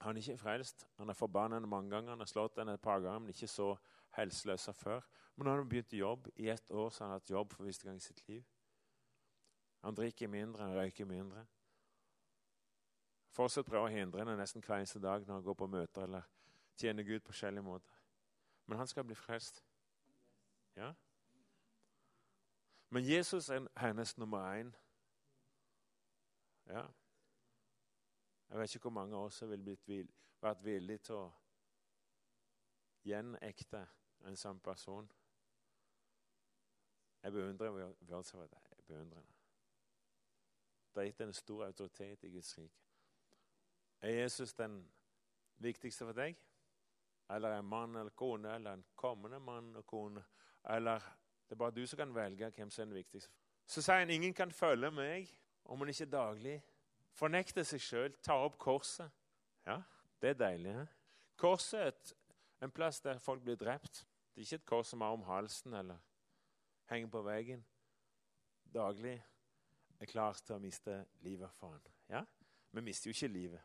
Han er ikke frelst. Han har forbannet henne mange ganger. Han har slått henne et par ganger, men ikke så helseløs som før. Men nå har han begynt i jobb, i ett år så har han hatt jobb for første gang i sitt liv. Han drikker mindre, han røyker mindre. Fortsatt prøver å hindre henne nesten hver eneste dag når han går på møter eller tjener Gud på forskjellige måter. Men han skal bli frelst. Ja? Men Jesus er hennes nummer én. Ja. Jeg vet ikke hvor mange av oss som ville vært villige til å gjenekte en sånn person. Jeg beundrer beundrer henne. Det har gitt en stor autoritet i Guds rike. Er Jesus den viktigste for deg? Eller en mann eller kone, eller en kommende mann og kone? Eller det er bare du som kan velge hvem som er den viktigste? Så sier han ingen kan følge meg om han ikke daglig Fornekte seg sjøl, ta opp korset. Ja, det er deilig. He? Korset er et, en plass der folk blir drept. Det er ikke et kors som er om halsen eller henger på veggen. Daglig er klar til å miste livet for han. Ja? Vi mister jo ikke livet,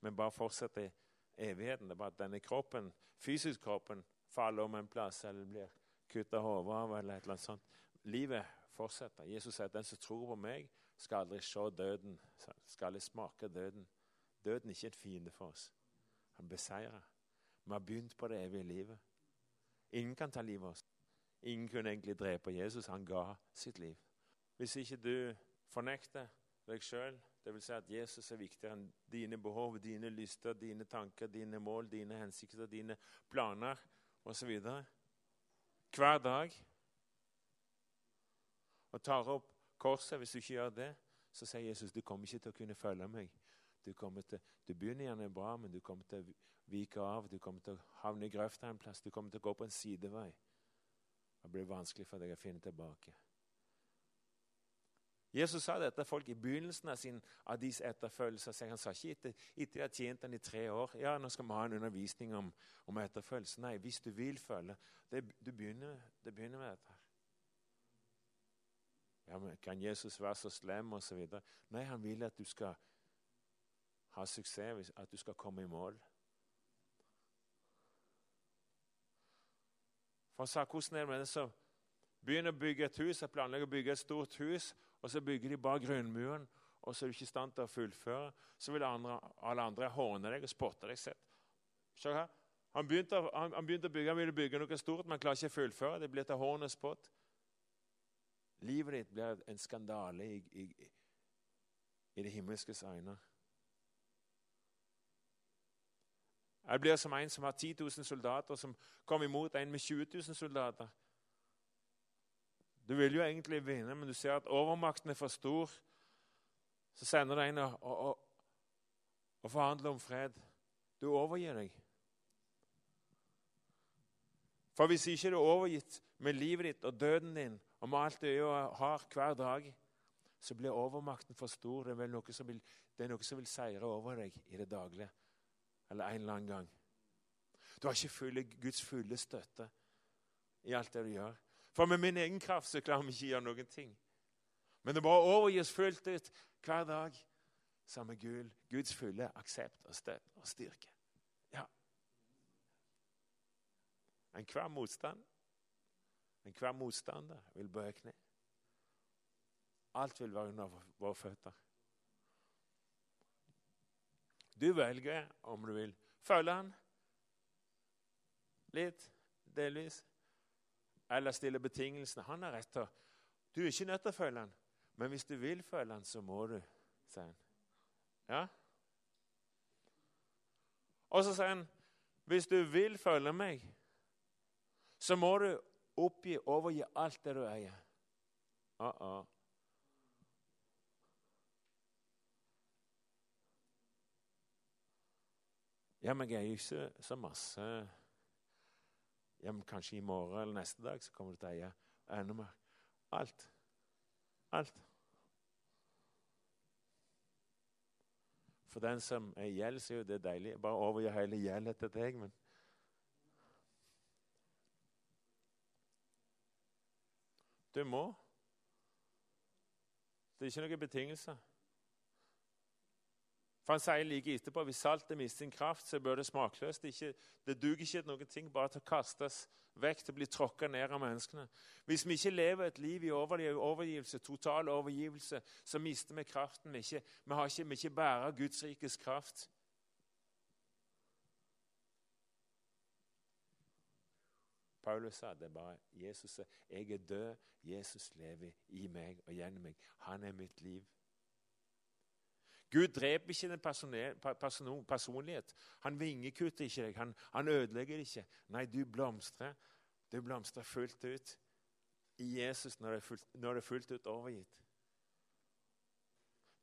men bare fortsetter evigheten. Det er bare at denne kroppen, fysisk kroppen faller om en plass eller blir kutta hodet av. eller et eller annet sånt. Livet fortsetter. Jesus sier at den som tror på meg, skal aldri se døden, skal aldri smake døden. Døden er ikke en fiende for oss. Han beseirer. Vi har begynt på det evige livet. Ingen kan ta livet av oss. Ingen kunne egentlig drepe Jesus. Han ga sitt liv. Hvis ikke du fornekter deg sjøl, dvs. Si at Jesus er viktigere enn dine behov, dine lyster, dine tanker, dine mål, dine hensikter, dine planer osv. Hver dag og tar opp korset. Hvis du ikke gjør det, så sier Jesus du kommer ikke til å kunne følge meg. Du, til, du begynner gjerne bra, men du kommer til å vike av. Du kommer til å havne i grøfta en plass. Du kommer til å gå på en sidevei. Det blir vanskelig for deg å finne tilbake. Jesus sa dette folk i begynnelsen av, sin, av deres etterfølgelse. Han sa ikke etter, etter de har tjent den i tre år ja, nå skal vi ha en undervisning om, om etterfølgelse. Nei, hvis du vil følge det, begynner, det begynner med dette. Ja, men Kan Jesus være så slem osv.? Nei, han vil at du skal ha suksess, at du skal komme i mål. For han sa hvordan er det med det som begynner å bygge et hus, jeg planlegger å bygge et stort hus, og så bygger de bare grunnmuren, og så er du ikke i stand til å fullføre, så vil andre, alle andre håne deg og spotte deg. Sett. Han begynte, han, han begynte, å bygge, han ville bygge noe stort, men klarer ikke å fullføre. Det blir til hån og spott. Livet ditt blir en skandale i, i, i det himmelskes øyne. Jeg blir som en som har 10 000 soldater, som kommer imot en med 20 000 soldater. Du vil jo egentlig vinne, men du ser at overmakten er for stor. Så sender du en og, og, og forhandler om fred. Du overgir deg. For hvis ikke du er overgitt med livet ditt og døden din og med alt du har hver dag, så blir overmakten for stor. Det er, noe som vil, det er noe som vil seire over deg i det daglige eller en eller annen gang. Du har ikke fulle, Guds fulle støtte i alt det du gjør. For med min egen kraft så klarer vi ikke å gjøre noen ting. Men det bare overgis fullt ut hver dag. sammen med Gud. Guds fulle aksept og støtte og styrke. Ja. Enhver motstand men hver motstander vil bøye kne. Alt vil være under våre føtter. Du velger om du vil følge han litt, delvis, eller stille betingelsene. Han har rett til Du er ikke nødt til å følge han, men hvis du vil følge han, så må du, sier han. Ja? Og så sier han, hvis du vil følge meg, så må du Oppgi, overgi alt det du eier. Uh -uh. Ja, men jeg eier ikke så masse ja, men Kanskje i morgen eller neste dag så kommer du til å eie enda mer. Alt. Alt. For den som er i gjeld, så er jo det deilig. Bare overgi hele gjelden til deg. men Du må. Det er ikke noen betingelse. For Han sier like etterpå hvis saltet mister sin kraft, så bør det smakløst. Det, det duger ikke noen ting, bare til å kastes vekk, til å bli tråkka ned av menneskene. Hvis vi ikke lever et liv i overgivelse, total overgivelse, så mister vi kraften. Vi, ikke, vi har ikke, vi ikke bærer Guds rikes kraft. Paulus sa det bare Jesus sa, jeg er død, Jesus lever i meg og gjennom meg. Han er mitt liv. Gud dreper ikke din personlighet. Han vingekutter ikke deg. Han, han ødelegger det ikke. Nei, du blomstrer. Du blomstrer fullt ut i Jesus når det er fullt, når du er fullt ut overgitt.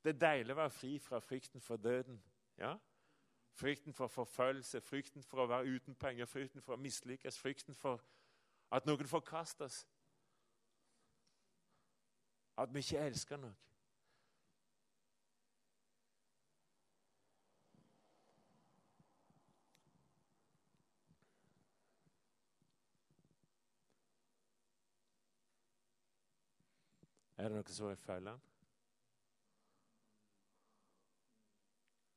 Det er deilig å være fri fra frykten for døden. Ja? Frykten for forfølgelse, frykten for å være uten penger, frykten for å mislykkes, frykten for at noen forkastes. At vi ikke elsker noe. Er det noen som vil følge han?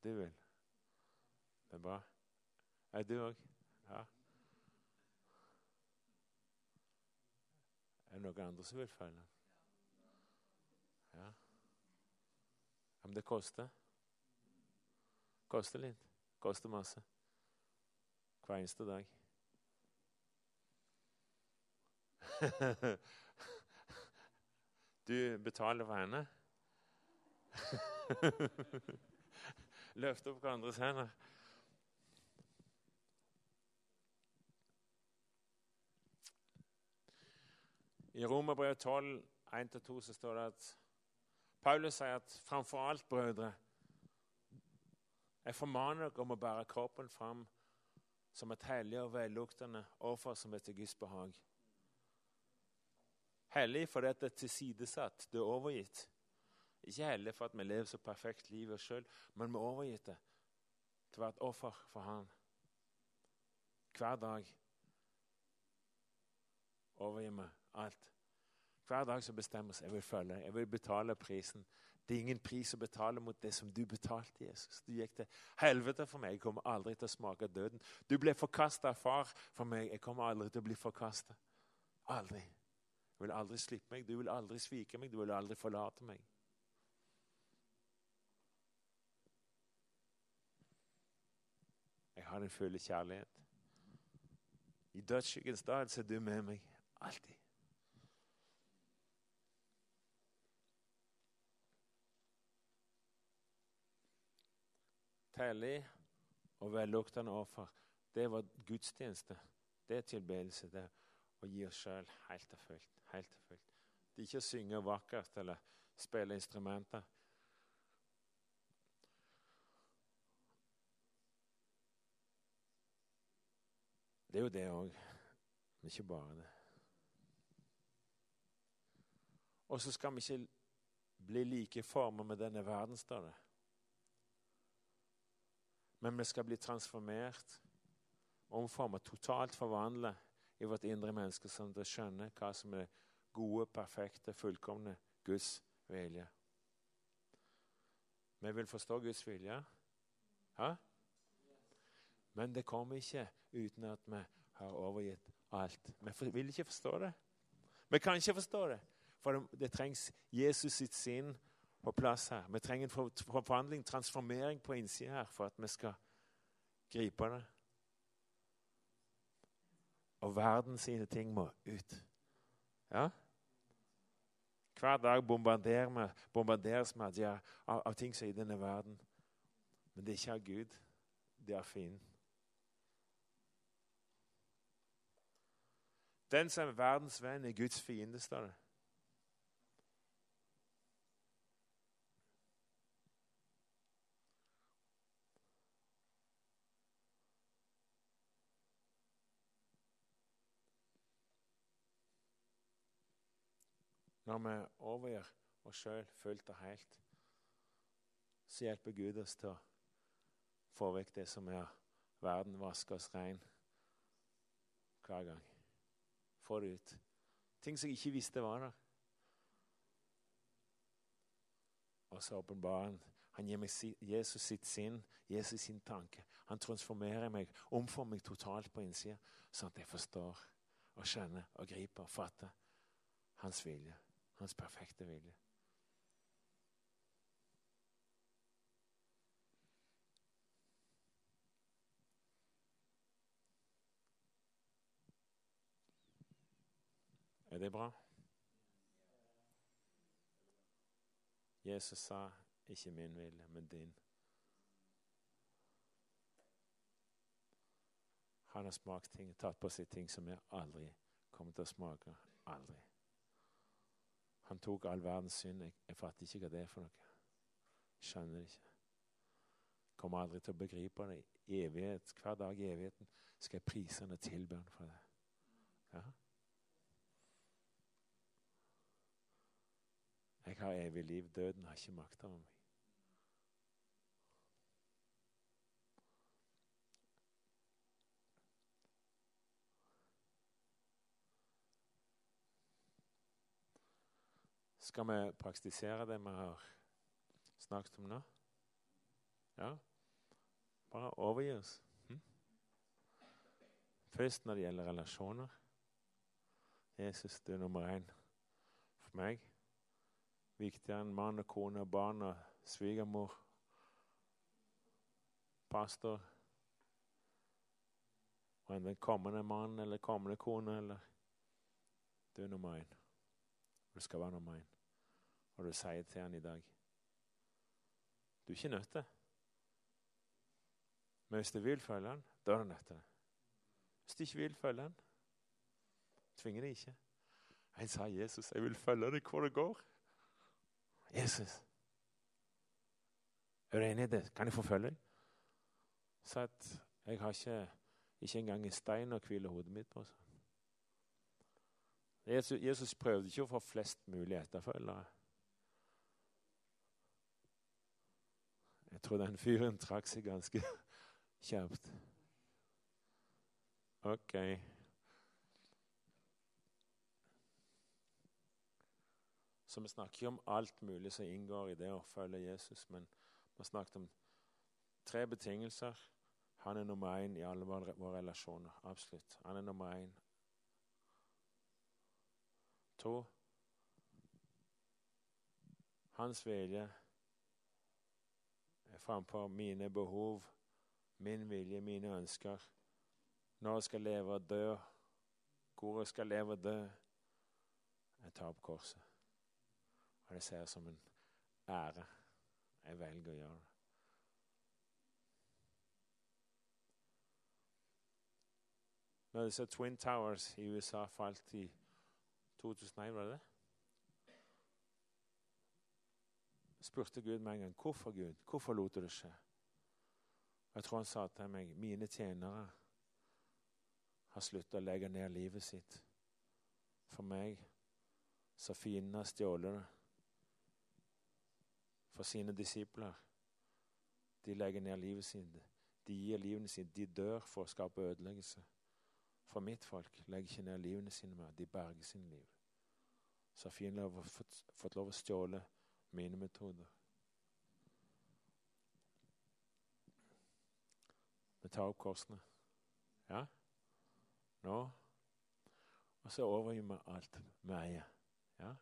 Du vil? Det er bra. Er du òg? Ja. Er det noen andre som vil følge han? Ja. ja. Men det koster. Koster litt. Koster masse. Hver eneste dag. Du betaler for henne. Løft opp hverandres hender. I Romerbrevet 12, 1-2 så står det at Paulus sier at framfor alt, brødre, jeg formaner dere om å bære kroppen fram som et hellig og velluktende offer som er til Guds behag. Hellig fordi det er tilsidesatt, det er overgitt. Ikke hellig for at vi lever så perfekt livet sjøl, men vi er overgitt det til å være et offer for Han. Hver dag overgir vi alt. Hver dag så bestemmer vi jeg vil følge jeg vil betale prisen. Det er ingen pris å betale mot det som du betalte, Jesus. Du gikk til helvete for meg. Jeg kommer aldri til å smake døden. Du ble forkasta far for meg. Jeg kommer aldri til å bli forkasta. Aldri. Du vil aldri slippe meg, du vil aldri svike meg, du vil aldri forlate meg. Jeg har din fulle kjærlighet. I dødsskyggens dal er du med meg alltid. Hellig og velluktende offer, det var gudstjeneste. Det er tilbedelse. Det å gi oss sjøl helt og fullt helt og fullt. Det er ikke å synge vakkert eller spille instrumenter. Det er jo det òg, men ikke bare det. Og så skal vi ikke bli like formet med denne verden, står det. Men vi skal bli transformert, omformet, totalt forvandlet i vårt indre menneske, sånn at vi skjønner hva som er gode, perfekte, fullkomne Guds vilje. Vi vil forstå Guds vilje. Ja? Men det kommer ikke uten at vi har overgitt alt. Vi vil ikke forstå det. Vi kan ikke forstå det, for det, det trengs Jesus sitt sinn på plass her. Vi trenger en forvandling, transformering på innsida her for at vi skal gripe det. Og verden sine ting må ut. Ja? Hver dag bombarderes vi ja, av, av, ting som er i denne verden. Men det er ikke av Gud. Det er fienden. Den som er verdens venn, er Guds fiende, står det. Når vi overgir oss sjøl fullt og helt, så hjelper Gud oss til å få vekk det som er verden, vaske oss rein hver gang. Få det ut. Ting som jeg ikke visste var der. Og så åpenbarer han Han gir meg Jesus sitt sinn, Jesus sin tanke. Han transformerer meg, omformer meg totalt på innsida, sånn at jeg forstår og skjønner og griper og fatter hans vilje. Hans perfekte vilje. Er det bra? Jesus sa, 'Ikke min vilje, men din'. Han har smakt ting, tatt på seg ting som jeg aldri kommer til å smake. Aldri. Han tok all verdens synd. Jeg, jeg fatter ikke hva det er for noe. Skjønner det ikke. Kommer aldri til å begripe det. Evighet, Hver dag i evigheten skal jeg prise han og tilbe han for det. Ja. Jeg har evig liv. Døden har ikke makt over meg. Skal vi praktisere det vi har snakket om nå? Ja? Bare overgi oss. Hm? Først når det gjelder relasjoner. Jesus, du er nummer én for meg. Viktigere enn mann og kone og barn og svigermor. Pastor. Og en kommende mann eller kommende kone eller Du er nummer én. Du skal være nummer én. Og du sier til han i dag Du er ikke nødt til Men hvis du vil følge han, da er du nødt til det. Hvis du ikke vil følge han, tvinger det ikke. Han sa Jesus, 'Jeg vil følge deg hvor det går'. Jesus. Er du enig i det? Kan jeg få følge deg? Så at jeg har ikke, ikke engang en stein å hvile hodet mitt på. Jesus, Jesus prøvde ikke å få flest mulig etterfølgere. Jeg tror den fyren trakk seg ganske kjapt. Ok. Så vi snakker ikke om alt mulig som inngår i det å følge Jesus, men vi har snakket om tre betingelser. Han er nummer én i alle våre, relasjoner. Absolutt. Han er nummer én. To Hans vilje framfor mine behov, min vilje, mine ønsker. Når jeg skal leve og dø, hvor jeg skal leve og dø. Jeg tar opp korset. Og det ser jeg som en ære. Jeg velger å gjøre det. Når disse Twin Towers i USA falt i 2001, var det det? Spurte Gud meg en gang hvorfor Gud, hvorfor lot du det skje. Jeg tror han sa til meg mine tjenere har sluttet å legge ned livet sitt for meg, så fienden har stjålet det for sine disipler. De legger ned livet sitt. De gir livene sine. De dør for å skape ødeleggelse. For mitt folk legger ikke ned livene sine mer. De berger sine liv. Så har fienden fått, fått lov å stjåle mine metoder. Vi tar opp korsene. Ja? Nå. Og så overgir vi alt vi eier. Ja?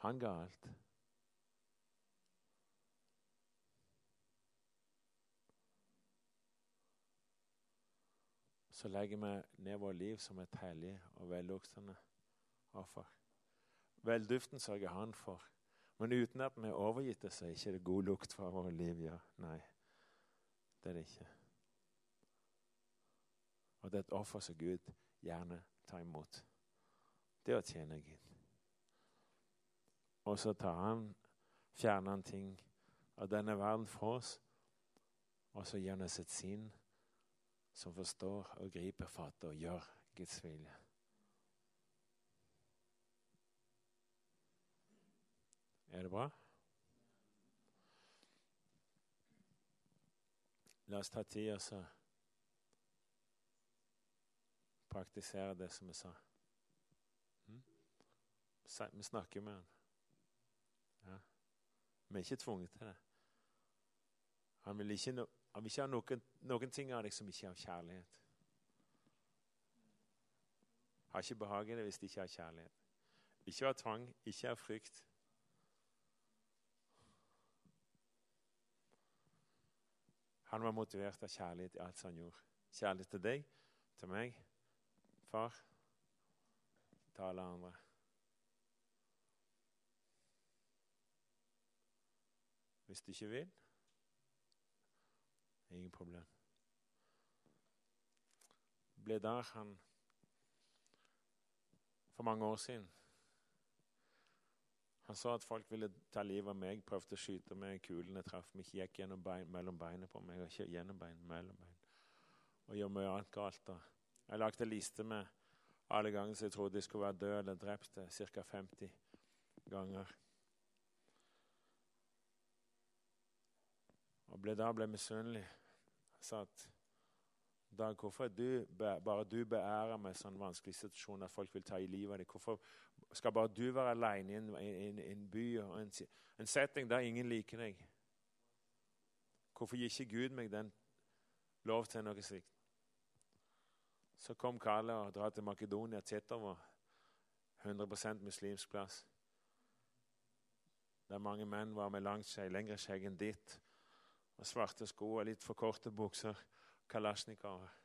Han ga alt. Så legger vi ned vårt liv som et hellig og velluktende offer. Velduften sørger han for. Men uten at vi er overgitt det, så er ikke det god lukt fra våre liv. ja. Nei, det er det ikke. Og det er et offer som Gud gjerne tar imot. Det å tjene Gud. Og så tar han, fjerner han ting av denne verden for oss, og så gir han oss et sinn som forstår og griper fatt og gjør Guds vilje. Er det bra? La oss ta tid og så praktisere det som vi sa. Hm? Vi snakker med han. Ja. Vi er ikke tvunget til det. Han vil ikke, no, han vil ikke ha noen, noen ting av deg som ikke har kjærlighet. Har ikke behag i det hvis de ikke har kjærlighet. Ikke av tvang, ikke av frykt. Han var motivert av kjærlighet i alt som han gjorde. Kjærlighet til deg, til meg, far, til alle andre. Hvis du ikke vil ingen problem. Ble der han for mange år siden Han sa at folk ville ta livet av meg, prøvde å skyte meg. Kulene traff meg, ikke gikk gjennom bein, mellom beina på meg. og ikke gjennom bein, mellom bein. Og gjør mye annet galt. da. Jeg lagde liste med alle ganger som jeg trodde jeg skulle være død eller drept. Ca. 50 ganger. Og ble, da ble jeg misunnelig. Jeg sa at Dag, hvorfor du, bare du beærer meg sånn vanskelig situasjon at folk vil ta i livet av deg? Hvorfor skal bare du være alene i en, en, en by og en, en, setting der ingen liker deg? Hvorfor gir ikke Gud meg den lov til noe slikt? Så kom Kalle og dra til Makedonia Tetovo, over 100% muslimsk plass. Der mange menn var med langt skjegg, lengre skjegg enn ditt, og svarte sko og litt for korte bukser. Kalasjnikover.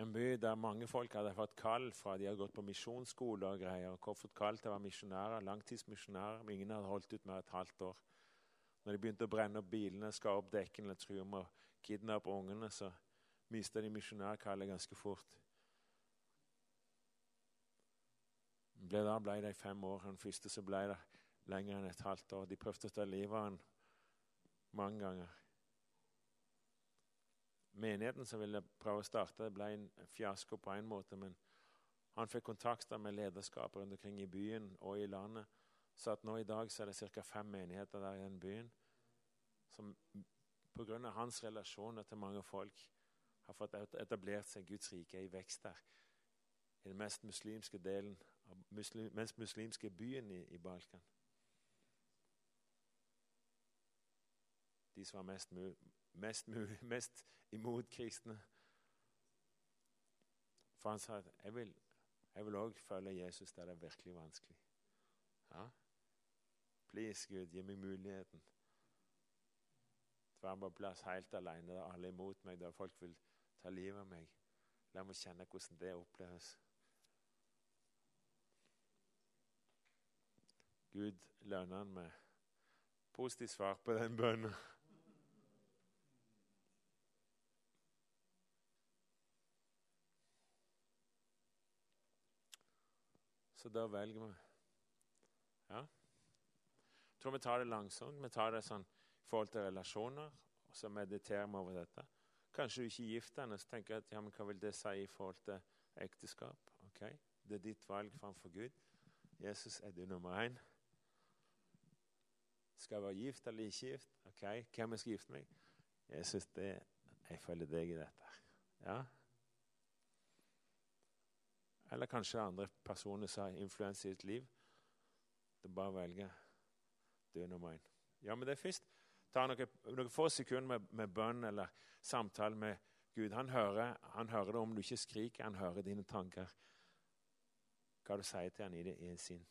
En by der mange folk hadde fått kall fra de hadde gått på misjonsskole og greier. og fått kall til å være misjonærer, langtidsmisjonærer, men ingen hadde holdt ut mer et halvt år. Når de begynte å brenne opp bilene, skar opp dekkene true med å kidnappe ungene, så mista de misjonærkallet ganske fort. Ble da ble de fem år. Den første så ble det lenger enn et halvt år. De prøvde å ta livet av ham mange ganger. Menigheten som ville prøve å starte, det ble en fiasko på en måte. Men han fikk kontakter med lederskaper rundt omkring i byen og i landet. Så at nå i dag så er det ca. fem menigheter der i den byen som pga. hans relasjoner til mange folk har fått etablert seg Guds rike i vekst der. I den mest muslimske delen, muslim, mest muslimske byen i, i Balkan. De som var mest, mest, mest imot kristne. For han sa at jeg vil òg følge Jesus der det er virkelig vanskelig. Ja? Please, Gud, gi meg muligheten til å være på plass helt alene der alle er imot meg, der folk vil ta livet av meg. La meg kjenne hvordan det oppleves. Gud lønner han med positivt svar på den bønnen. Så da velger vi Ja. Jeg tror vi tar det langsomt. Vi tar det sånn i forhold til relasjoner, og så mediterer vi over dette. Kanskje du ikke er gift ennå, så tenker jeg at ja, men hva vil det si i forhold til ekteskap? Ok, Det er ditt valg framfor Gud. Jesus, er du nummer én? Skal jeg være gift eller ikke gift? Ok, Hvem skal gifte meg? Jesus, det, jeg følger deg i dette. Ja, eller kanskje andre personer som har influens i ditt liv. Det er bare å velge. Du er nummer én. Ja, men det er først. Ta noen, noen få sekunder med, med, bønn eller samtale med Gud. Han hører, han hører, det om du ikke skriker. Han hører dine tanker. Hva du sier til han i det i sin.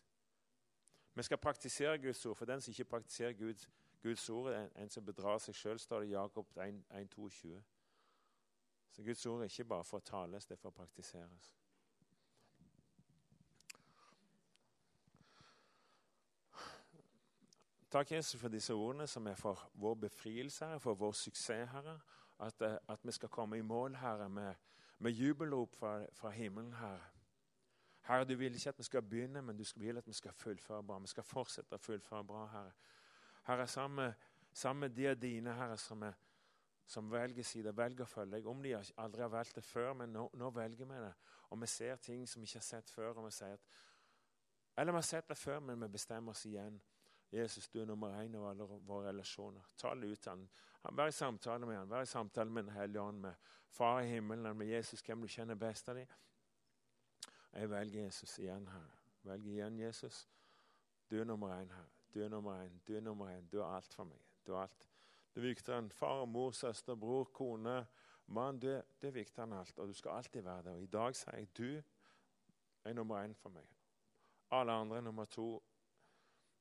Vi skal praktisere Guds ord. For den som ikke praktiserer Guds, Guds ord, en, en som bedrar seg sjøl, står det i Jakob 1,22. Så Guds ord er ikke bare for å tales, det er for å praktiseres. Takk, Jesus, for disse ordene som er for vår befrielse, Herre, for vår suksess, Herre. At, eh, at vi skal komme i mål, Herre, med, med jubelrop fra, fra, himmelen, Herre. Herre, du vil ikke at vi skal begynne, men du vil at vi skal fullføre bra. Vi skal fortsette å fullføre bra, Herre. Herre, sammen, med de av dine, Herre, som, er, som velger side, velger å følge deg. Om de aldri har valgt det før, men nå, nå velger vi det. Og vi ser ting som vi ikke har sett før. og vi sier at, Eller vi har sett det før, men vi bestemmer oss igjen. Jesus, du er nummer én av alle våre relasjoner. Tal ut han. Vær i samtale med ham. Vær i samtale med Den hellige ånd, med Far i himmelen, med Jesus, hvem du kjenner best av dem. Jeg velger Jesus igjen her. Velger igjen Jesus. Du er nummer én, Herre. Du er nummer én. Du er nummer én. Du er alt for meg. Du er alt. Du er viktigere enn far, mor, søster, bror, kone, mann. Du er, du er viktigere enn alt, og du skal alltid være det. Og i dag sier jeg du er nummer én for meg. Alle andre er nummer to.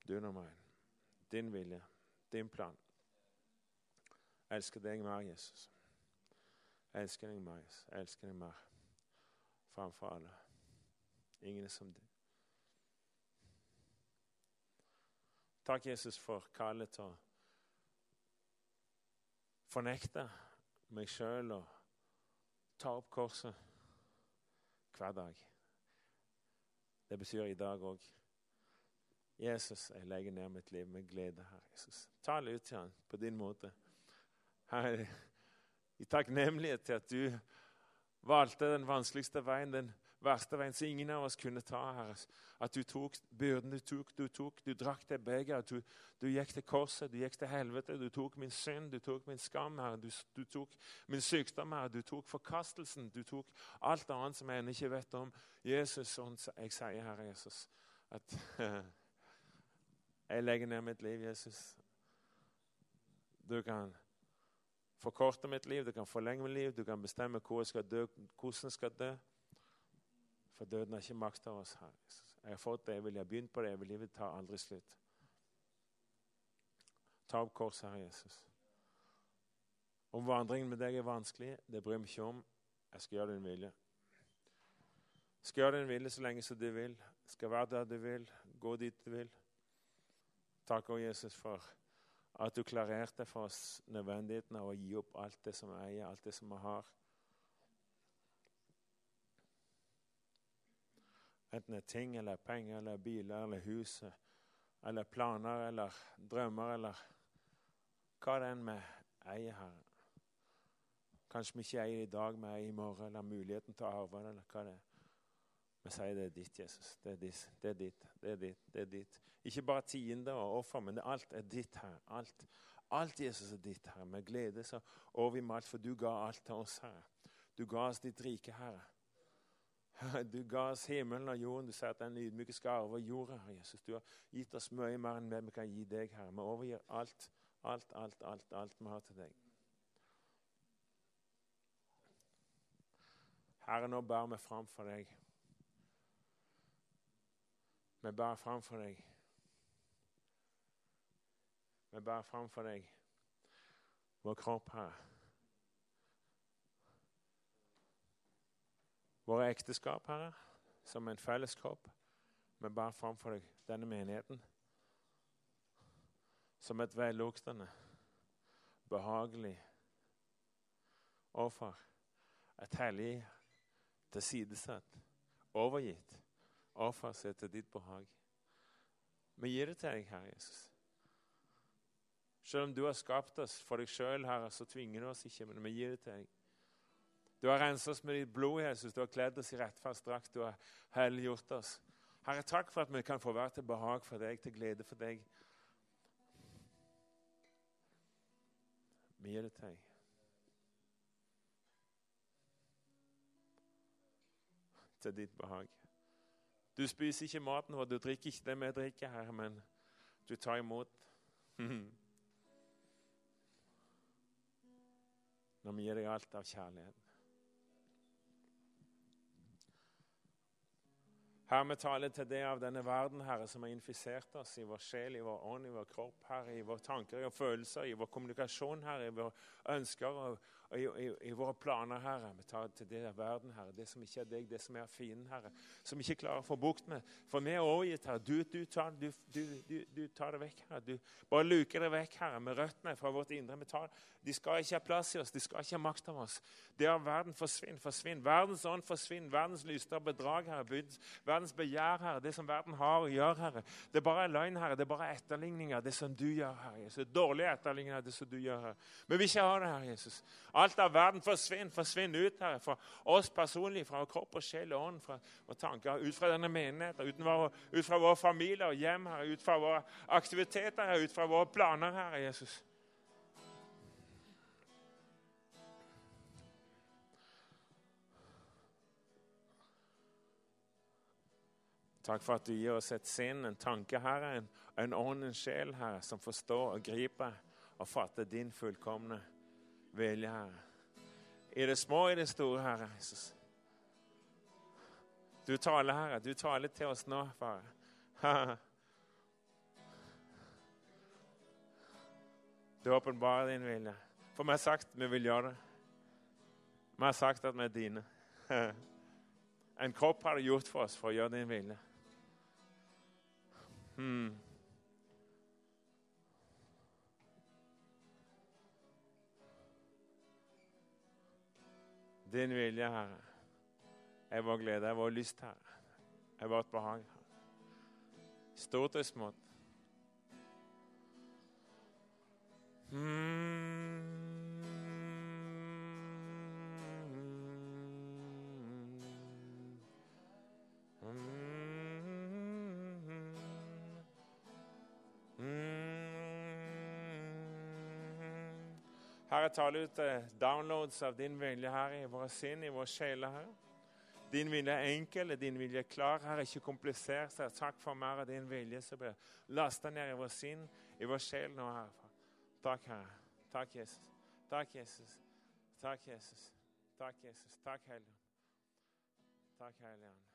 Du er meg. Din vilje, din plan. Jeg elsker deg mer, Jesus. Jeg elsker deg mer, Jesus. Jeg elsker deg mer framfor alle. Ingen er som deg. Takk, Jesus, for kallet til å fornekte meg sjøl og ta opp korset hver dag. Det betyr i dag òg. Jesus, jeg legger ned mitt liv med glede, Herre Jesus. Tal ut til han på din måte. Herre, i takknemlighet til at du valgte den vanskeligste veien, den verste veien som ingen av oss kunne ta. Herre. At du tok byrden du tok, du tok, du drakk det begeret. Du, du, gikk til korset, du gikk til helvete. Du tok min synd, du tok min skam, Herre. Du, du tok min sykdom, Herre. Du tok forkastelsen. Du tok alt annet som jeg ennå ikke vet om. Jesus, jeg sier, Herre Jesus, at jeg legger ned mitt liv, Jesus. Du kan forkorte mitt liv, du kan forlenge mitt liv, du kan bestemme hvor jeg skal dø, hvordan jeg skal dø. For døden har ikke makt over oss. her. Jeg har fått det jeg vil, har begynt på det jeg vil, livet tar aldri slutt. Ta opp korset, Herre Jesus. Om vandringen med deg er vanskelig, det bryr jeg meg ikke om. Jeg skal gjøre din vilje. Jeg skal gjøre din vilje så lenge som du vil. Jeg skal være der du vil, gå dit du vil. Takk, Jesus, for at du klarerte for oss nødvendigheten av å gi opp alt det som vi eier, alt det som vi har. Enten det er ting eller penger eller biler eller hus eller planer eller drømmer eller hva det enn vi eier, Herre. Kanskje vi ikke eier det i dag, vi eier i morgen, eller muligheten til å arve det, eller hva det er. Vi sier det er ditt, Jesus. Det er ditt, det er ditt, det er ditt. det er ditt. Ikke bare tiende og offer, men alt er ditt, her. Alt, alt Jesus er ditt, her. Med glede så over vi alt, for du ga alt til oss, Herre. Du ga oss ditt rike, Herre. Du ga oss himmelen og jorden. Du sier at den ydmyke skal arve jorda. Herre Jesus. Du har gitt oss mye mer enn vi kan gi deg, Herre. Vi overgir alt, alt, alt, alt, alt vi har til deg. Herre, nå bærer vi fram for deg. Vi bærer framfor deg. Vi bærer framfor deg vår kropp, Herre. Våre ekteskap, Herre, som en felles kropp. Vi bærer framfor deg denne menigheten som et velluktende, behagelig offer. Et hellig, tilsidesatt, overgitt offer seg til ditt behag. Vi gir det til deg, Herre Jesus. Selv om du har skapt oss for deg sjøl, Herre, så tvinger du oss ikke, men vi gir det til deg. Du har renset oss med ditt blod, Jesus. Du har kledd oss i rettferdsdrakt. Du har helliggjort oss. Herre, takk for at vi kan få være til behag for deg, til glede for deg. Vi gir det til deg. Til ditt behag. Du spiser ikke maten vår, du drikker ikke det vi drikker, her, men du tar imot. Når vi gir deg alt av kjærlighet. Herre, vi taler til det av denne verden, Herre, som har infisert oss i vår sjel, i vår ånd, i vår kropp, Herre, i våre tanker og følelser, i vår kommunikasjon, Herre, i våre ønsker og i, i, i, våre planer, Herre. Vi tar til det verden, Herre, det som ikke er deg, det som er fienden, Herre. Som vi ikke klarer å få bukt med. For vi er overgitt, Herre. Du, du, tar, du, du, tar, det vekk, Herre. Du bare luker det vekk, Herre, med røttene fra vårt indre. Tar, de skal ikke ha plass i oss, de skal ikke ha makt over oss. Det av verden forsvinner, forsvinner. Verdens ånd forsvinner. Verdens lyster og bedrag, Herre. Verdens begjær, Herre. Det som verden har å gjøre, Herre. Det er bare løgn, Herre. Det er bare etterligninger, det som du gjør, Herre. Jesus. Dårlige etterligninger, det som du gjør, Herre. Men vi vil ikke ha det, Herre Jesus. Alt av verden forsvinner, forsvinner ut her, fra oss personlig, fra kropp og sjel og ånd, fra våre tanker, ut fra denne menigheten, ut fra våre familier og hjem, her, ut fra våre aktiviteter, her, ut fra våre planer, Herre Jesus. Takk for at du gir oss et sinn, en tanke, Herre, en, en ånd, en sjel, Herre, som forstår og griper og fatter din fullkomne vilje, Herre. I det små og i det store, Herre Jesus. Du taler, Herre. Du taler til oss nå, far. Du åpenbarer din vilje. For vi har sagt vi vil gjøre det. Vi har sagt at vi er dine. En kropp har du gjort for oss for å gjøre din vilje. Hmm. Din vilje, Herre, er vår glede, er vår lyst, Herre, er vårt behag. Stort og smått. Herre, tale ut eh, downloads av din vilje her i våre sinn, i våre sjeler. Herre. Din vilje er enkel, din vilje er klar, Herre, ikke komplisert. Så takk for mer av din vilje som blir lasta ned i vår sinn, i vår sjel nå, Herre. Takk, Herre. Takk, Jesus. Takk, Jesus. Takk, Jesus. Takk, Jesus. Takk, Helligånd. Takk, Hellige.